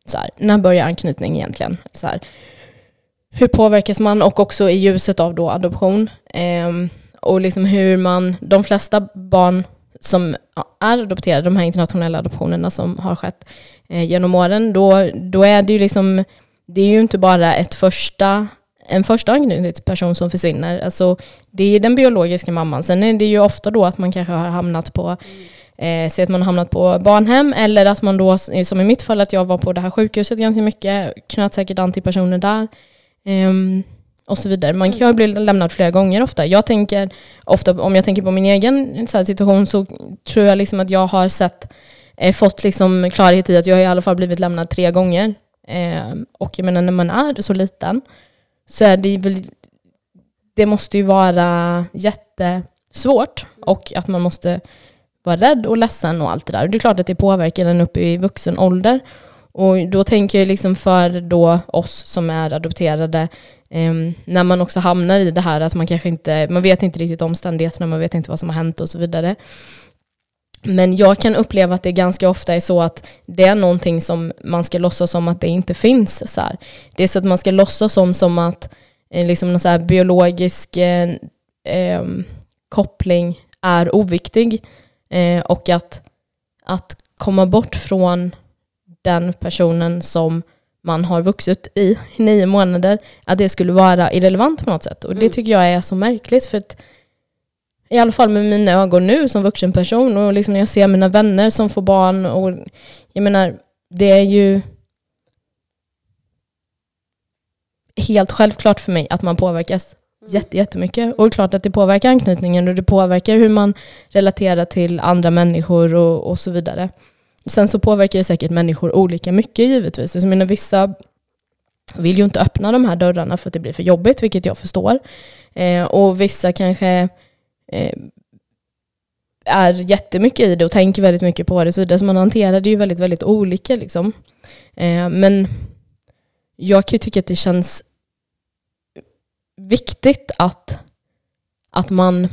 så här, när börjar anknytning egentligen? Så här, hur påverkas man och också i ljuset av då adoption. Eh, och liksom hur man, de flesta barn som är adopterade, de här internationella adoptionerna som har skett eh, genom åren, då, då är det ju liksom, det är ju inte bara ett första, en första anknytningsperson som försvinner. Alltså, det är den biologiska mamman. Sen är det ju ofta då att man kanske har hamnat på Eh, se att man har hamnat på barnhem eller att man då, som i mitt fall, att jag var på det här sjukhuset ganska mycket, knöt säkert an till personer där. Eh, och så vidare. Man kan ju bli lämnad flera gånger ofta. Jag tänker ofta, om jag tänker på min egen så situation så tror jag liksom att jag har sett, eh, fått liksom klarhet i att jag i alla fall blivit lämnad tre gånger. Eh, och jag menar när man är så liten så är det väl, det måste ju vara jättesvårt och att man måste vara rädd och ledsen och allt det där. det är klart att det påverkar en upp i vuxen ålder. Och då tänker jag liksom för då oss som är adopterade, eh, när man också hamnar i det här att man kanske inte, man vet inte riktigt omständigheterna, man vet inte vad som har hänt och så vidare. Men jag kan uppleva att det ganska ofta är så att det är någonting som man ska låtsas som att det inte finns. Så här. Det är så att man ska låtsas som, som att eh, liksom någon så biologisk eh, eh, koppling är oviktig. Eh, och att, att komma bort från den personen som man har vuxit i i nio månader, att det skulle vara irrelevant på något sätt. Och det mm. tycker jag är så märkligt. för att i alla fall med mina ögon nu som vuxen person och liksom när jag ser mina vänner som får barn. Och jag menar, det är ju helt självklart för mig att man påverkas mm. jätte, jättemycket. Och det är klart att det påverkar anknytningen och det påverkar hur man relaterar till andra människor och, och så vidare. Sen så påverkar det säkert människor olika mycket givetvis. Jag menar, vissa vill ju inte öppna de här dörrarna för att det blir för jobbigt, vilket jag förstår. Eh, och vissa kanske är jättemycket i det och tänker väldigt mycket på det. Så, det, så man hanterar det ju väldigt, väldigt olika. Liksom. Eh, men jag kan ju tycka att det känns viktigt att, att man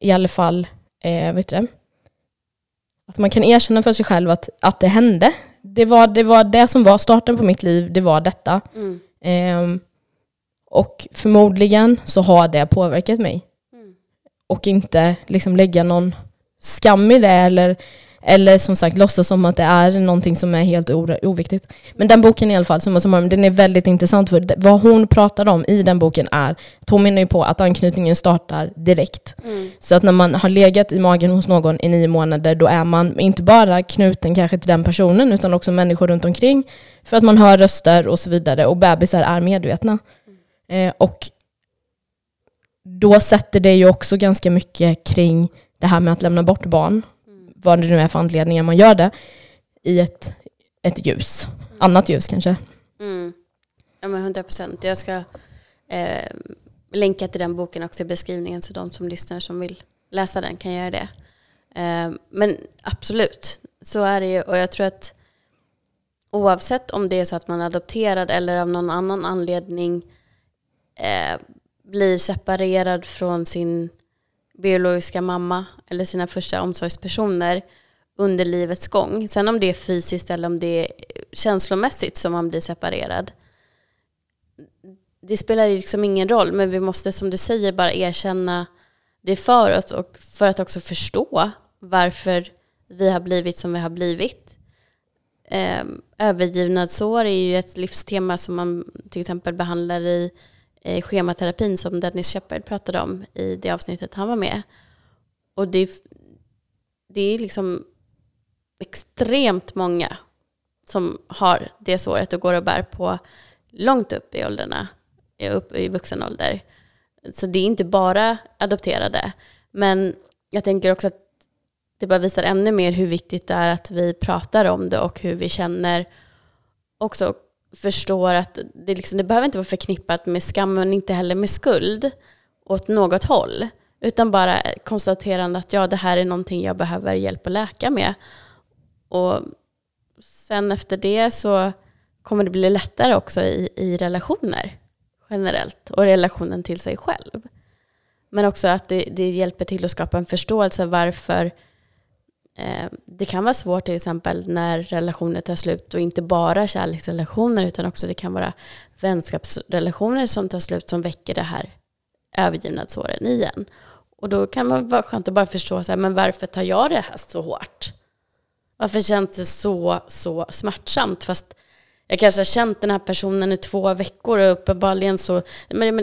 i alla fall eh, vet du, att man kan erkänna för sig själv att, att det hände. Det var, det var det som var starten på mitt liv, det var detta. Mm. Eh, och förmodligen så har det påverkat mig. Och inte liksom lägga någon skam i det eller eller som sagt låtsas som att det är någonting som är helt oviktigt. Men den boken i alla fall, summa summarum, den är väldigt intressant för vad hon pratar om i den boken är, hon menar ju på att anknytningen startar direkt. Mm. Så att när man har legat i magen hos någon i nio månader, då är man inte bara knuten kanske till den personen, utan också människor runt omkring. För att man hör röster och så vidare, och bebisar är medvetna. Mm. Eh, och då sätter det ju också ganska mycket kring det här med att lämna bort barn vad det nu är för anledningar man gör det. i ett, ett ljus. Annat ljus kanske. Mm. Ja men 100 procent. Jag ska eh, länka till den boken också i beskrivningen så de som lyssnar som vill läsa den kan göra det. Eh, men absolut, så är det ju. Och jag tror att oavsett om det är så att man är adopterad eller av någon annan anledning eh, blir separerad från sin biologiska mamma eller sina första omsorgspersoner under livets gång. Sen om det är fysiskt eller om det är känslomässigt som man blir separerad. Det spelar liksom ingen roll, men vi måste som du säger bara erkänna det för oss och för att också förstå varför vi har blivit som vi har blivit. Ehm, Övergivnadsår är ju ett livstema som man till exempel behandlar i eh, schematerapin som Dennis Shepard pratade om i det avsnittet han var med. Och det, det är liksom extremt många som har det såret och går och bär på långt upp i åldrarna, upp i vuxen ålder. Så det är inte bara adopterade. Men jag tänker också att det bara visar ännu mer hur viktigt det är att vi pratar om det och hur vi känner också förstår att det, liksom, det behöver inte vara förknippat med skam men inte heller med skuld åt något håll. Utan bara konstaterande att ja, det här är någonting jag behöver hjälp att läka med. Och sen efter det så kommer det bli lättare också i, i relationer generellt och relationen till sig själv. Men också att det, det hjälper till att skapa en förståelse varför Eh, det kan vara svårt till exempel när relationer tar slut och inte bara kärleksrelationer utan också det kan vara vänskapsrelationer som tar slut som väcker det här övergivnadsåren igen. Och då kan man vara skönt att bara förstå så här, men varför tar jag det här så hårt? Varför känns det så, så smärtsamt? Fast jag kanske har känt den här personen i två veckor och uppenbarligen så,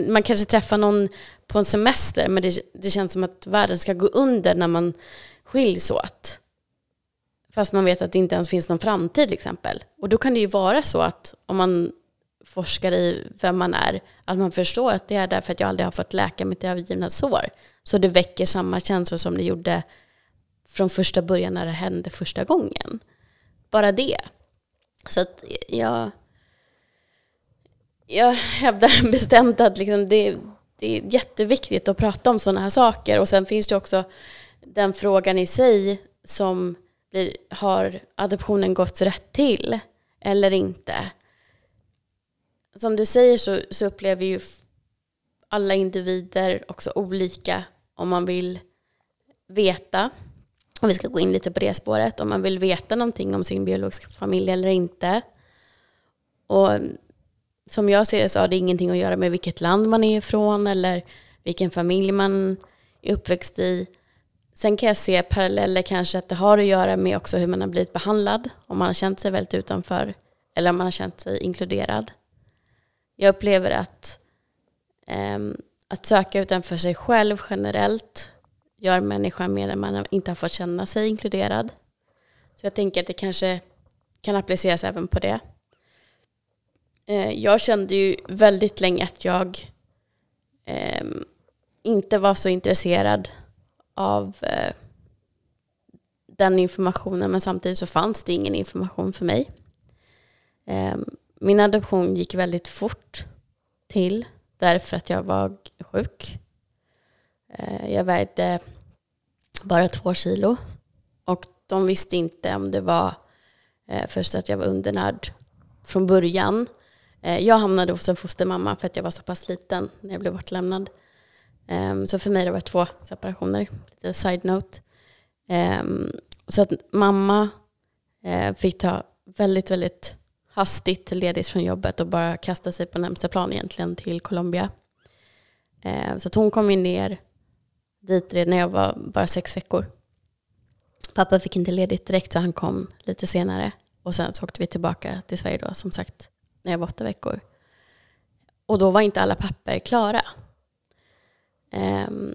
man kanske träffar någon på en semester men det, det känns som att världen ska gå under när man skiljs åt. Fast man vet att det inte ens finns någon framtid till exempel. Och då kan det ju vara så att om man forskar i vem man är, att man förstår att det är därför att jag aldrig har fått läka mitt övergivna sår. Så det väcker samma känslor som det gjorde från första början när det hände första gången. Bara det. Så att jag, jag hävdar [LAUGHS] bestämt att liksom det, det är jätteviktigt att prata om sådana här saker. Och sen finns det också den frågan i sig som blir, har adoptionen gått rätt till eller inte? Som du säger så, så upplever ju alla individer också olika om man vill veta om vi ska gå in lite på det spåret, om man vill veta någonting om sin biologiska familj eller inte. Och som jag ser det så har det ingenting att göra med vilket land man är ifrån eller vilken familj man är uppväxt i. Sen kan jag se paralleller kanske att det har att göra med också hur man har blivit behandlad, om man har känt sig väldigt utanför eller om man har känt sig inkluderad. Jag upplever att, um, att söka utanför sig själv generellt gör människan mer än man inte har fått känna sig inkluderad. Så jag tänker att det kanske kan appliceras även på det. Uh, jag kände ju väldigt länge att jag um, inte var så intresserad av eh, den informationen men samtidigt så fanns det ingen information för mig. Eh, min adoption gick väldigt fort till därför att jag var sjuk. Eh, jag vägde bara två kilo. Och de visste inte om det var eh, först att jag var undernärd från början. Eh, jag hamnade hos en fostermamma för att jag var så pass liten när jag blev bortlämnad. Um, så för mig det var två separationer, lite side note. Um, så att mamma eh, fick ta väldigt, väldigt hastigt ledigt från jobbet och bara kasta sig på närmsta plan egentligen till Colombia. Uh, så att hon kom ju ner dit redan när jag var bara sex veckor. Pappa fick inte ledigt direkt så han kom lite senare. Och sen så åkte vi tillbaka till Sverige då som sagt när jag var åtta veckor. Och då var inte alla papper klara. Ehm,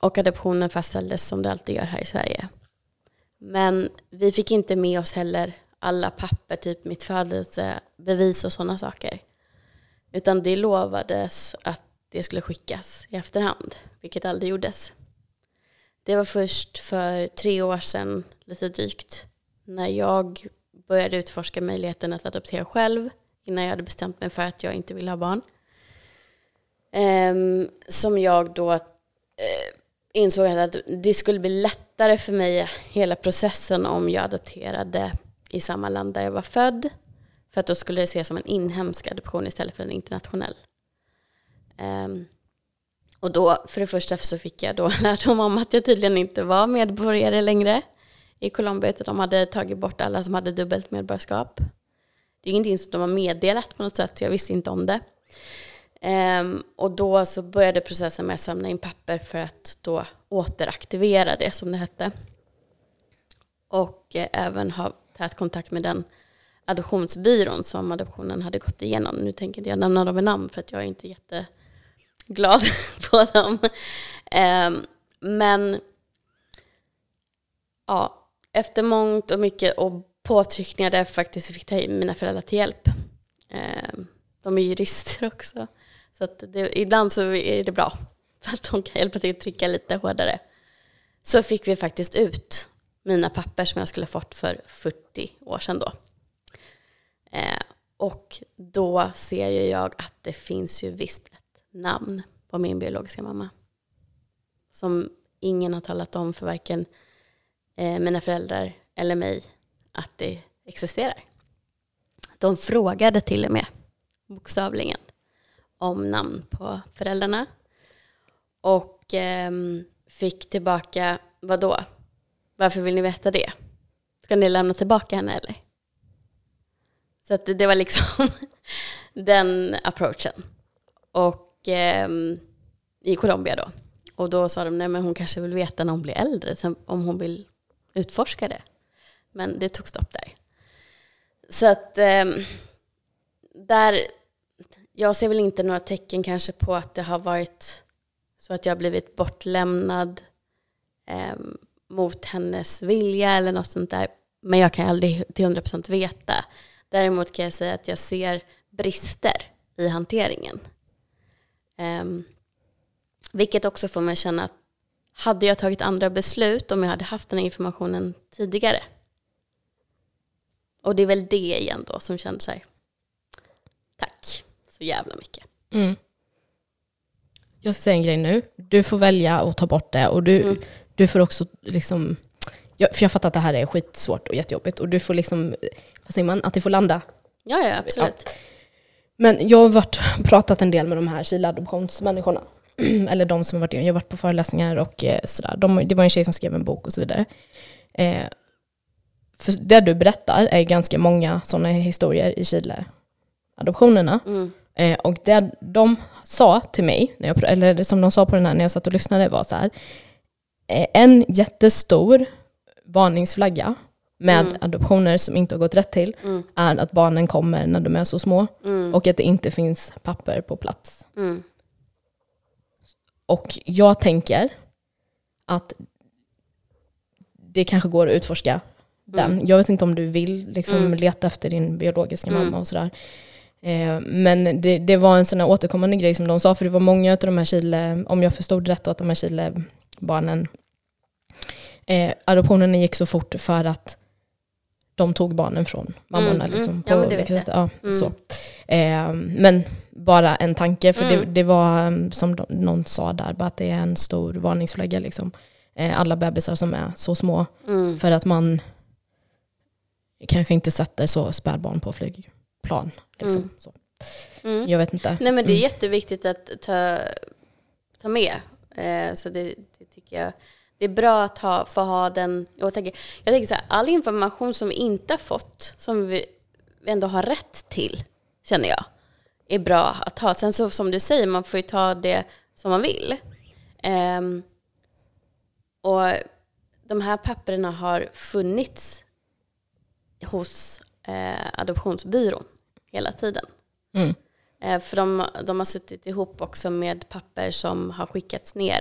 och adoptionen fastställdes som det alltid gör här i Sverige. Men vi fick inte med oss heller alla papper, typ mitt födelsebevis och sådana saker. Utan det lovades att det skulle skickas i efterhand, vilket aldrig gjordes. Det var först för tre år sedan, lite drygt, när jag började utforska möjligheten att adoptera själv innan jag hade bestämt mig för att jag inte ville ha barn. Um, som jag då uh, insåg att det skulle bli lättare för mig hela processen om jag adopterade i samma land där jag var född. För att då skulle det ses som en inhemsk adoption istället för en internationell. Um, och då, för det första så fick jag då [LAUGHS] lärdom om att jag tydligen inte var medborgare längre i Colombia, utan de hade tagit bort alla som hade dubbelt medborgarskap. Det är ingenting som de har meddelat på något sätt, jag visste inte om det. Um, och då så började processen med att samla in papper för att då återaktivera det som det hette. Och eh, även ha tät kontakt med den adoptionsbyrån som adoptionen hade gått igenom. Nu tänker inte jag nämna dem med namn för att jag är inte jätteglad [LAUGHS] på dem. Um, men ja, efter mångt och mycket och påtryckningar där jag faktiskt fick ta mina föräldrar till hjälp. Um, de är jurister också. Så att det, ibland så är det bra för [LAUGHS] att de kan hjälpa till att trycka lite hårdare. Så fick vi faktiskt ut mina papper som jag skulle ha fått för 40 år sedan då. Eh, och då ser ju jag att det finns ju visst ett namn på min biologiska mamma. Som ingen har talat om för varken eh, mina föräldrar eller mig att det existerar. De frågade till och med, bokstavligen, om namn på föräldrarna. Och eh, fick tillbaka, vad då? Varför vill ni veta det? Ska ni lämna tillbaka henne eller? Så att det var liksom [LAUGHS] den approachen. Och eh, i Colombia då. Och då sa de, nej men hon kanske vill veta när hon blir äldre, om hon vill utforska det. Men det tog stopp där. Så att eh, där jag ser väl inte några tecken kanske på att det har varit så att jag har blivit bortlämnad eh, mot hennes vilja eller något sånt där. Men jag kan aldrig till 100% veta. Däremot kan jag säga att jag ser brister i hanteringen. Eh, vilket också får mig att känna att hade jag tagit andra beslut om jag hade haft den här informationen tidigare? Och det är väl det igen då som känns så här, tack så jävla mycket. Mm. Jag ska säga en grej nu. Du får välja att ta bort det och du, mm. du får också liksom, för jag fattar att det här är skitsvårt och jättejobbigt och du får liksom, vad säger man, att det får landa. Ja, ja absolut. Ja. Men jag har varit, pratat en del med de här Kila-adoptionsmänniskorna. [CLEARS THROAT] Eller de som har varit Jag har varit på föreläsningar och eh, sådär. De, det var en tjej som skrev en bok och så vidare. Eh, för det du berättar är ganska många sådana historier i Chile-adoptionerna. Mm. Eh, och det de sa till mig, när jag, eller som de sa på den här när jag satt och lyssnade var så här. Eh, en jättestor varningsflagga med mm. adoptioner som inte har gått rätt till mm. är att barnen kommer när de är så små mm. och att det inte finns papper på plats. Mm. Och jag tänker att det kanske går att utforska den. Mm. Jag vet inte om du vill liksom mm. leta efter din biologiska mamma och sådär. Eh, men det, det, var en sån här återkommande grej som de sa, för det var många av de här Chile, om jag förstod rätt, att de här Chile-barnen, eh, adoptionerna gick så fort för att de tog barnen från mammorna. Mm, liksom, på, ja, men det vet jag. Ja, mm. så. Eh, men bara en tanke, för mm. det, det, var um, som de, någon sa där, bara att det är en stor varningsflagga. Liksom. Eh, alla bebisar som är så små. Mm. För att man kanske inte sätter så spädbarn på flyg plan. Liksom. Mm. Så. Mm. Jag vet inte. Nej men det är mm. jätteviktigt att ta, ta med. Eh, så det, det, tycker jag. Det är bra att ha, få ha den jag tänker, jag tänker så här, all information som vi inte har fått, som vi ändå har rätt till, känner jag, är bra att ha. Sen så som du säger, man får ju ta det som man vill. Eh, och de här papperna har funnits hos eh, adoptionsbyrån hela tiden. Mm. Eh, för de, de har suttit ihop också med papper som har skickats ner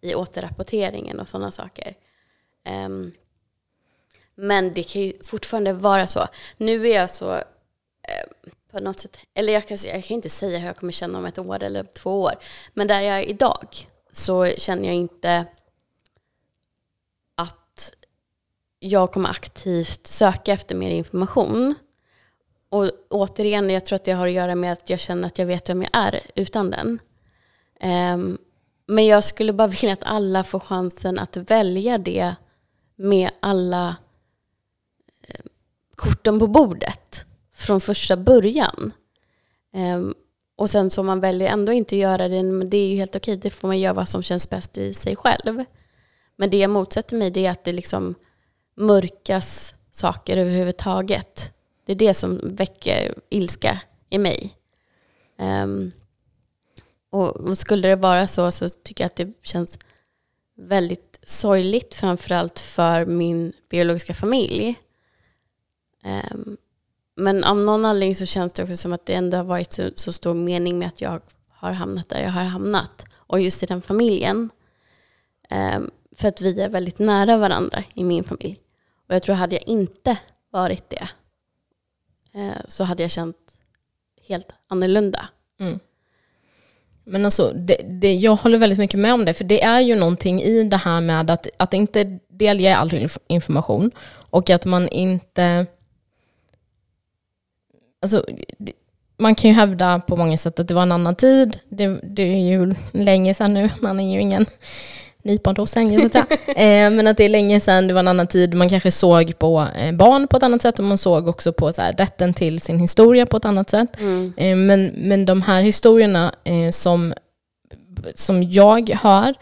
i återrapporteringen och sådana saker. Um, men det kan ju fortfarande vara så. Nu är jag så eh, på något sätt, eller jag kan, jag kan inte säga hur jag kommer känna om ett år eller två år. Men där jag är idag så känner jag inte jag kommer aktivt söka efter mer information. Och återigen, jag tror att det har att göra med att jag känner att jag vet vem jag är utan den. Um, men jag skulle bara [LAUGHS] vilja att alla får chansen att välja det med alla eh, korten på bordet från första början. Um, och sen så man väljer ändå inte göra det, men det är ju helt okej, det får man göra vad som känns bäst i sig själv. Men det jag motsätter mig det är att det liksom mörkas saker överhuvudtaget. Det är det som väcker ilska i mig. Um, och, och, skulle det vara så så tycker jag att det känns väldigt sorgligt framförallt för min biologiska familj. Um, men av någon anledning så känns det också som att det ändå har varit så, så, stor mening med att jag har hamnat där jag har hamnat. Och just i den familjen. Um, för att vi är väldigt nära varandra i min familj. Och jag tror hade jag inte varit det Eh, så hade jag känt helt annorlunda. Mm. Men alltså, det, det, jag håller väldigt mycket med om det, för det är ju någonting i det här med att, att inte delge all information och att man inte alltså, man kan ju hävda på många sätt att det var en annan tid. Det, det är ju länge sedan nu, man är ju ingen nyponros längre så att säga. [LAUGHS] eh, men att det är länge sedan, det var en annan tid. Man kanske såg på eh, barn på ett annat sätt och man såg också på så här, rätten till sin historia på ett annat sätt. Mm. Eh, men, men de här historierna eh, som, som jag hör,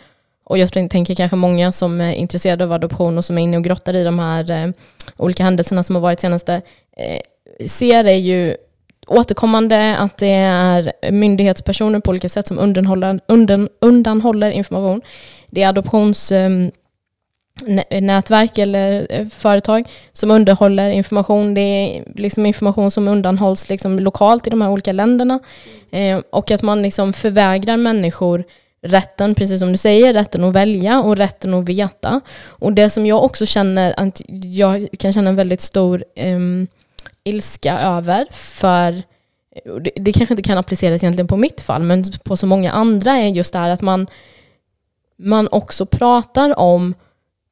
och jag tänker kanske många som är intresserade av adoption och som är inne och grottar i de här olika händelserna som har varit senaste, ser är ju återkommande att det är myndighetspersoner på olika sätt som undanhåller, undan, undanhåller information. Det är adoptionsnätverk ehm, eller eh, företag som underhåller information. Det är liksom information som undanhålls liksom lokalt i de här olika länderna. Ehm, och att man liksom förvägrar människor rätten, precis som du säger, rätten att välja och rätten att veta. Och det som jag också känner att jag kan känna en väldigt stor um, ilska över för det, det kanske inte kan appliceras egentligen på mitt fall, men på så många andra är just det här att man, man också pratar om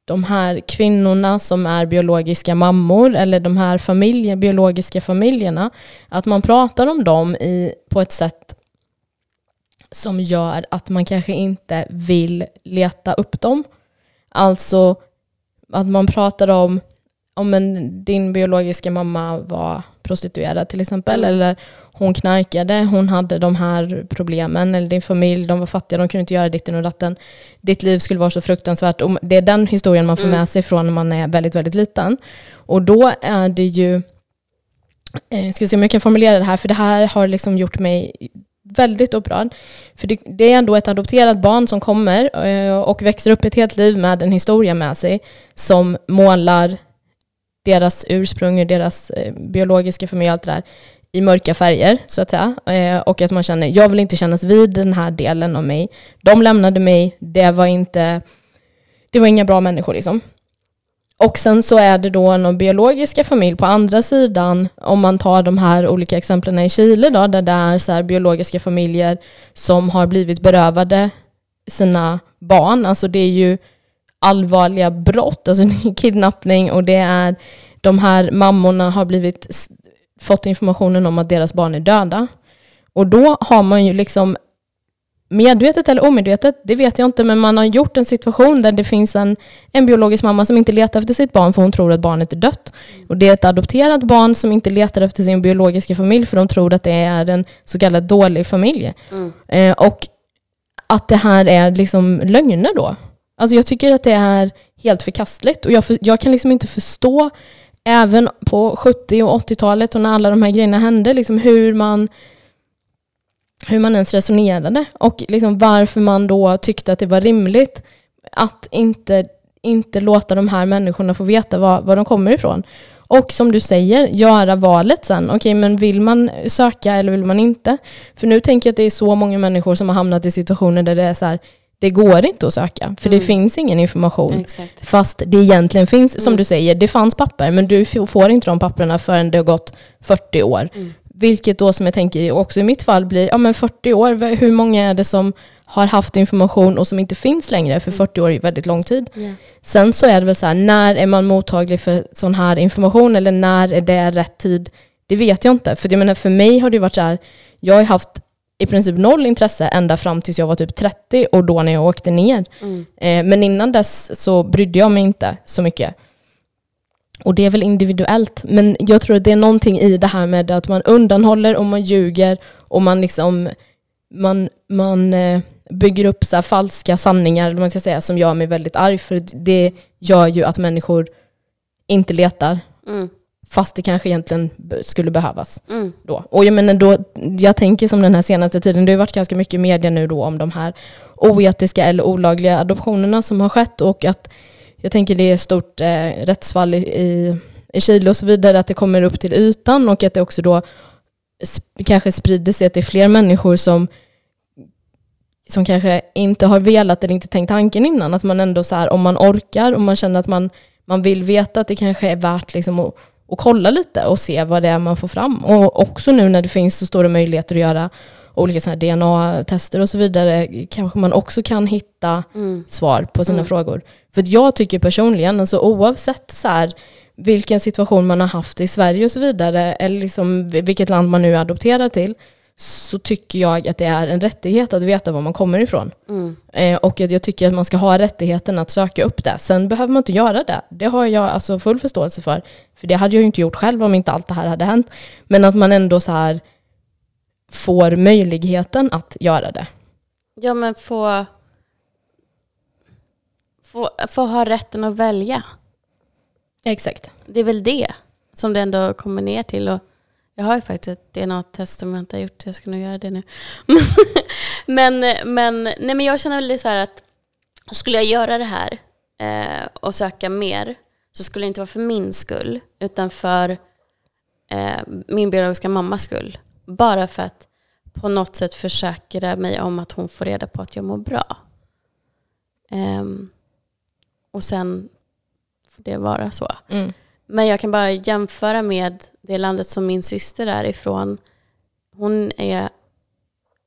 de här kvinnorna som är biologiska mammor eller de här familjer, biologiska familjerna, att man pratar om dem i, på ett sätt som gör att man kanske inte vill leta upp dem. Alltså att man pratar om om en, din biologiska mamma var prostituerad till exempel, mm. eller hon knarkade, hon hade de här problemen, eller din familj, de var fattiga, de kunde inte göra ditten och datten. Ditt liv skulle vara så fruktansvärt. Och det är den historien man får mm. med sig från när man är väldigt, väldigt liten. Och då är det ju, jag eh, ska se om jag kan formulera det här, för det här har liksom gjort mig väldigt upprörd. För det, det, är ändå ett adopterat barn som kommer eh, och växer upp ett helt liv med en historia med sig som målar deras ursprung, deras eh, biologiska familj och allt det där i mörka färger så att säga. Eh, och att man känner, jag vill inte kännas vid den här delen av mig. De lämnade mig, det var inte, det var inga bra människor liksom. Och sen så är det då en biologiska familj på andra sidan, om man tar de här olika exemplen i Chile då, där det är så biologiska familjer som har blivit berövade sina barn. Alltså det är ju allvarliga brott, alltså [LAUGHS] kidnappning och det är de här mammorna har blivit, fått informationen om att deras barn är döda. Och då har man ju liksom medvetet eller omedvetet, det vet jag inte, men man har gjort en situation där det finns en, en biologisk mamma som inte letar efter sitt barn för hon tror att barnet är dött. Och det är ett adopterat barn som inte letar efter sin biologiska familj för de tror att det är en så kallad dålig familj. Mm. Eh, och att det här är liksom lögner då. Alltså jag tycker att det är helt förkastligt och jag, för, jag kan liksom inte förstå, även på 70 och 80-talet och när alla de här grejerna hände, liksom hur man hur man ens resonerade och liksom varför man då tyckte att det var rimligt att inte, inte låta de här människorna få veta var, var de kommer ifrån. Och som du säger, göra valet sen. Okej, okay, men vill man söka eller vill man inte? För nu tänker jag att det är så många människor som har hamnat i situationer där det är så här, det går inte att söka, för mm. det finns ingen information. Exakt. Fast det egentligen finns, mm. som du säger, det fanns papper, men du får inte de papperna förrän det har gått 40 år. Mm. Vilket då som jag tänker också i mitt fall blir, ja men 40 år, hur många är det som har haft information och som inte finns längre, för 40 år är väldigt lång tid. Ja. Sen så är det väl så här, när är man mottaglig för sån här information eller när är det rätt tid? Det vet jag inte. För jag menar, för mig har det varit så här, jag har haft i princip noll intresse ända fram tills jag var typ 30 och då när jag åkte ner. Mm. Eh, men innan dess så brydde jag mig inte så mycket. Och det är väl individuellt. Men jag tror att det är någonting i det här med att man undanhåller och man ljuger och man liksom man, man eh, bygger upp så falska sanningar eller man ska säga, som gör mig väldigt arg. För det gör ju att människor inte letar Mm. Fast det kanske egentligen skulle behövas. Mm. Då. Och jag, menar då, jag tänker som den här senaste tiden, det har varit ganska mycket media nu då om de här oetiska eller olagliga adoptionerna som har skett och att jag tänker det är ett stort eh, rättsfall i, i, i Chile och så vidare, att det kommer upp till ytan och att det också då sp- kanske sprider sig är fler människor som som kanske inte har velat eller inte tänkt tanken innan. Att man ändå så här, om man orkar och man känner att man, man vill veta att det kanske är värt liksom att, att kolla lite och se vad det är man får fram. Och också nu när det finns så stora möjligheter att göra olika DNA-tester och så vidare kanske man också kan hitta Mm. svar på sina Mm. frågor. För jag tycker personligen, alltså oavsett så här, vilken situation man har haft i Sverige och så vidare, eller liksom vilket land man nu är adopterad till, så tycker jag att det är en rättighet att veta var man kommer ifrån. Mm. Eh, och att jag tycker att man ska ha rättigheten att söka upp det. Sen behöver man inte göra det. Det har jag alltså full förståelse för. För det hade jag ju inte gjort själv om inte allt det här hade hänt. Men att man ändå så här får möjligheten att göra det. Ja, men få, få, få ha rätten att välja. Exakt. Det är väl det som det ändå kommer ner till. Och jag har ju faktiskt ett DNA-test som jag inte har gjort. Jag ska nog göra det nu. [LAUGHS] men, men, nej, men jag känner väl det så här att skulle jag göra det här eh, och söka mer så skulle det inte vara för min skull utan för eh, min biologiska mammas skull. Bara för att på något sätt försäkra mig om att hon får reda på att jag mår bra. Eh, och sen får det vara så. Mm. Men jag kan bara jämföra med det landet som min syster är ifrån. Hon är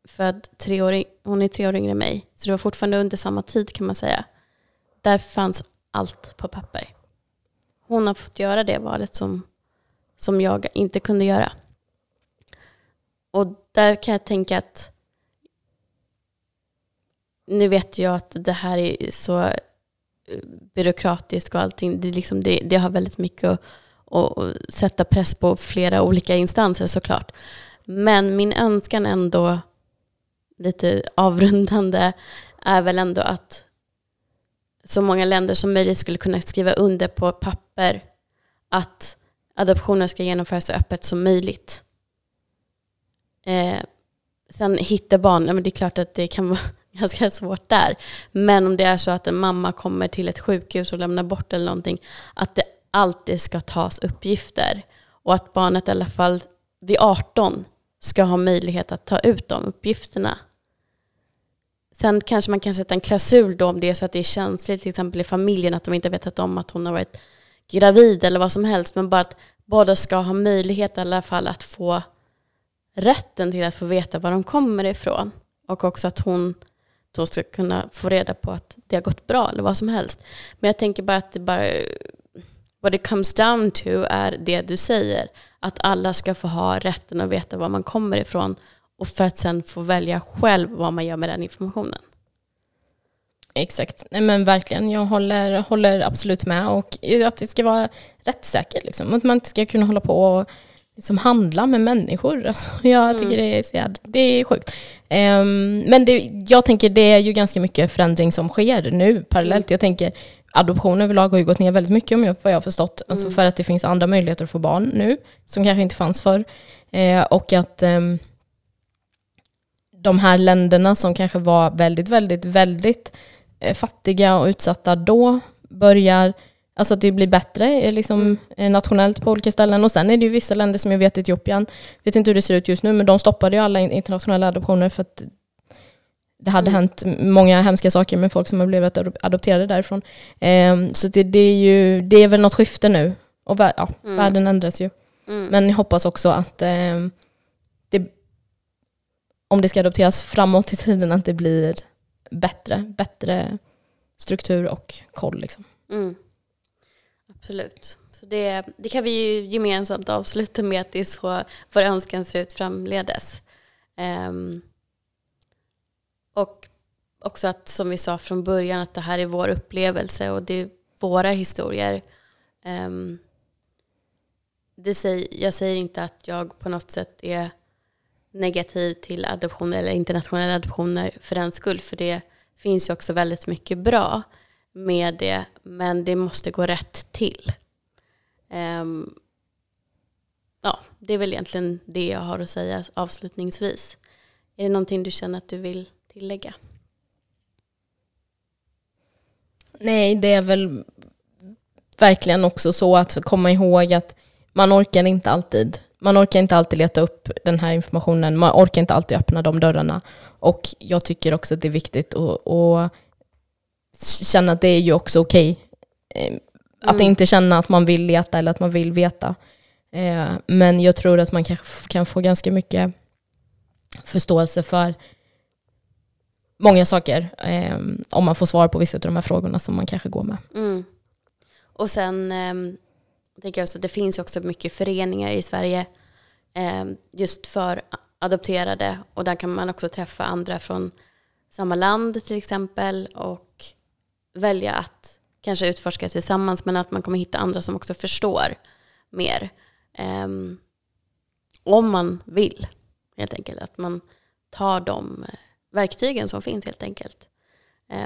född tre år, hon är tre år yngre än mig. Så det var fortfarande under samma tid kan man säga. Där fanns allt på papper. Hon har fått göra det valet som, som jag inte kunde göra. Och där kan jag tänka att nu vet jag att det här är så byråkratiskt och allting. Det, liksom, det, det har väldigt mycket att, att, att sätta press på flera olika instanser såklart. Men min önskan ändå, lite avrundande, är väl ändå att så många länder som möjligt skulle kunna skriva under på papper att adoptioner ska genomföras så öppet som möjligt. Eh, sen hitta barn, ja, men det är klart att det kan vara [LAUGHS] ganska svårt där. Men om det är så att en mamma kommer till ett sjukhus och lämnar bort eller någonting, att det alltid ska tas uppgifter. Och att barnet i alla fall vid 18 ska ha möjlighet att ta ut de uppgifterna. Sen kanske man kan sätta en klausul då om det är så att det är känsligt till exempel i familjen att de inte vetat om att hon har varit gravid eller vad som helst. Men bara att båda ska ha möjlighet i alla fall att få rätten till att få veta var de kommer ifrån. Och också att hon de ska kunna få reda på att det har gått bra eller vad som helst. Men jag tänker bara att det bara, what it comes down to är det du säger. Att alla ska få ha rätten att veta var man kommer ifrån och för att sen få välja själv vad man gör med den informationen. Exakt, Nej, men verkligen. Jag håller, håller absolut med. Och att det ska vara rättssäkert. Liksom. Att man inte ska kunna hålla på och liksom handla med människor. Alltså, [LAUGHS] jag tycker det, är, så det är sjukt. Ehm, men det, jag tänker det är ju ganska mycket förändring som sker nu parallellt. Jag tänker adoption överlag har ju gått ner väldigt mycket om jag, vad jag har förstått. Alltså för att det finns andra möjligheter att få barn nu som kanske inte fanns förr. Eh, och att ehm, de här länderna som kanske var väldigt, väldigt, väldigt eh, fattiga och utsatta då börjar, alltså att det blir bättre eh, liksom, eh, nationellt på olika ställen. Och sen är det ju vissa länder som jag vet, Etiopien, vet inte hur det ser ut just nu, men de stoppade ju alla in- internationella adoptioner för att det hade hänt många hemska saker med folk som har blivit adop- adopterade därifrån. Ehm, så det, det, är ju, det är väl något skifte nu. Och vär, ja, Mm. världen ändras ju. Mm. Men jag hoppas också att ehm, det, om det ska adopteras framåt i tiden, att det blir bättre, bättre struktur och koll. Liksom. Absolut. Så det, det kan vi ju gemensamt avsluta med att det är så vår önskan ser ut framledes. Um, och också att, som vi sa från början, att det här är vår upplevelse och det är våra historier. Um, det säger, jag säger inte att jag på något sätt är negativ till adoptioner eller internationella adoptioner för den skull, för det finns ju också väldigt mycket bra med det, men det måste gå rätt till. Um, ja, det är väl egentligen det jag har att säga avslutningsvis. Är det någonting du känner att du vill tillägga? Nej, det är väl verkligen också så att komma ihåg att man orkar inte alltid. Man orkar inte alltid leta upp den här informationen, man orkar inte alltid öppna de dörrarna. Och jag tycker också att det är viktigt att, att känna att det är ju också okej. Okay. Eh, att mm. inte känna att man vill leta eller att man vill veta. Eh, men jag tror att man kanske kan få ganska mycket förståelse för många saker eh, om man får svar på vissa av de här frågorna som man kanske går med. Mm. Och sen eh, tänker jag också, det finns också mycket föreningar i Sverige eh, just för adopterade och där kan man också träffa andra från samma land till exempel och välja att kanske utforska tillsammans men att man kommer hitta andra som också förstår mer. Um, om man vill helt enkelt. Att man tar de eh, verktygen som finns helt enkelt.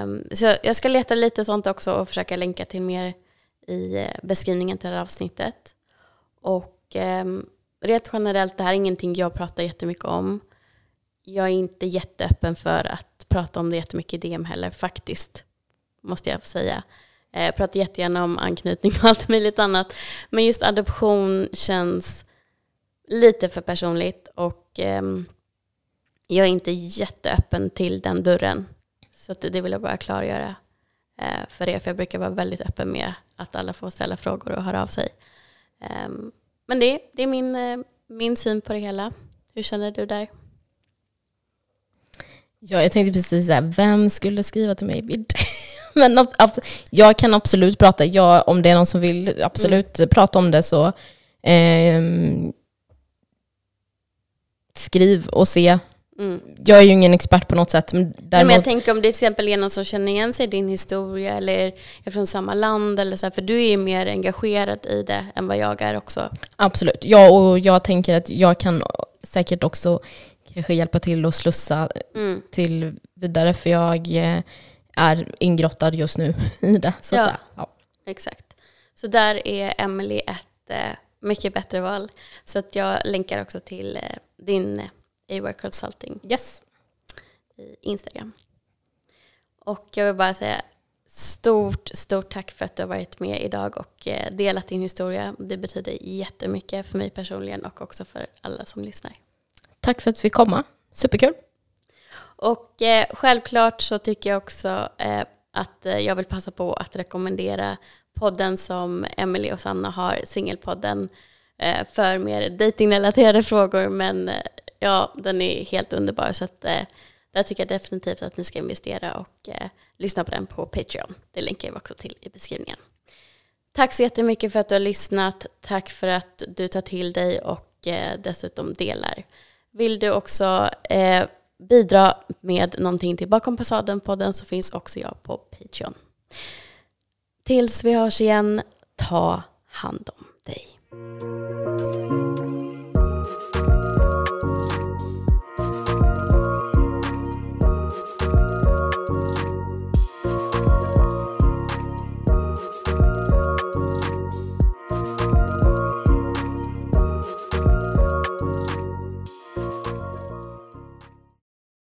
Um, så jag ska leta lite sånt också och försöka länka till mer i eh, beskrivningen till det här avsnittet. Och um, rent generellt, det här är ingenting jag pratar jättemycket om. Jag är inte jätteöppen för att prata om det jättemycket i DM heller faktiskt, måste jag säga. Eh, jag pratar jättegärna om anknytning och [LAUGHS] allt möjligt annat. Men just adoption känns lite för personligt och eh, jag är inte jätteöppen till den dörren. Så det vill jag bara klargöra eh, för er, för jag brukar vara väldigt öppen med att alla får ställa frågor och höra av sig. Eh, men det, det är min, eh, min syn på det hela. Hur känner du där? Ja, jag tänkte precis säga, vem skulle skriva till mig? [LAUGHS] [LAUGHS] Men jag kan absolut prata, jag, om det är någon som vill absolut mm. prata om det så eh, skriv och se. Mm. Jag är ju ingen expert på något sätt. Men, däremot... men jag tänker om det till exempel är någon som känner igen sig i din historia eller är från samma land eller så, för du är mer engagerad i det än vad jag är också. Absolut, ja och jag tänker att jag kan säkert också kanske hjälpa till och slussa mm. till vidare för jag eh, är ingrottad just nu [LAUGHS] i det. Så ja, ja, exakt. Så där är Emily ett eh, mycket bättre val. Så att jag länkar också till eh, din A-Work Consulting yes. i Instagram. Och jag vill bara säga stort, stort tack för att du har varit med idag och eh, delat din historia. Det betyder jättemycket för mig personligen och också för alla som lyssnar. Tack för att vi fick komma. Superkul. Och eh, självklart så tycker jag också eh, att eh, jag vill passa på att rekommendera podden som Emily och Sanna har, Singelpodden, eh, för mer datingrelaterade [LAUGHS] frågor. Men eh, ja, den är helt underbar. Så att, eh, där tycker jag definitivt att ni ska investera och eh, lyssna på den på Patreon. Det länkar jag också till i beskrivningen. Tack så jättemycket för att du har lyssnat. Tack för att du tar till dig och eh, dessutom delar. Vill du också eh, bidra med någonting till Bakom Passaden-podden så finns också jag på Patreon. Tills vi hörs igen, ta hand om dig.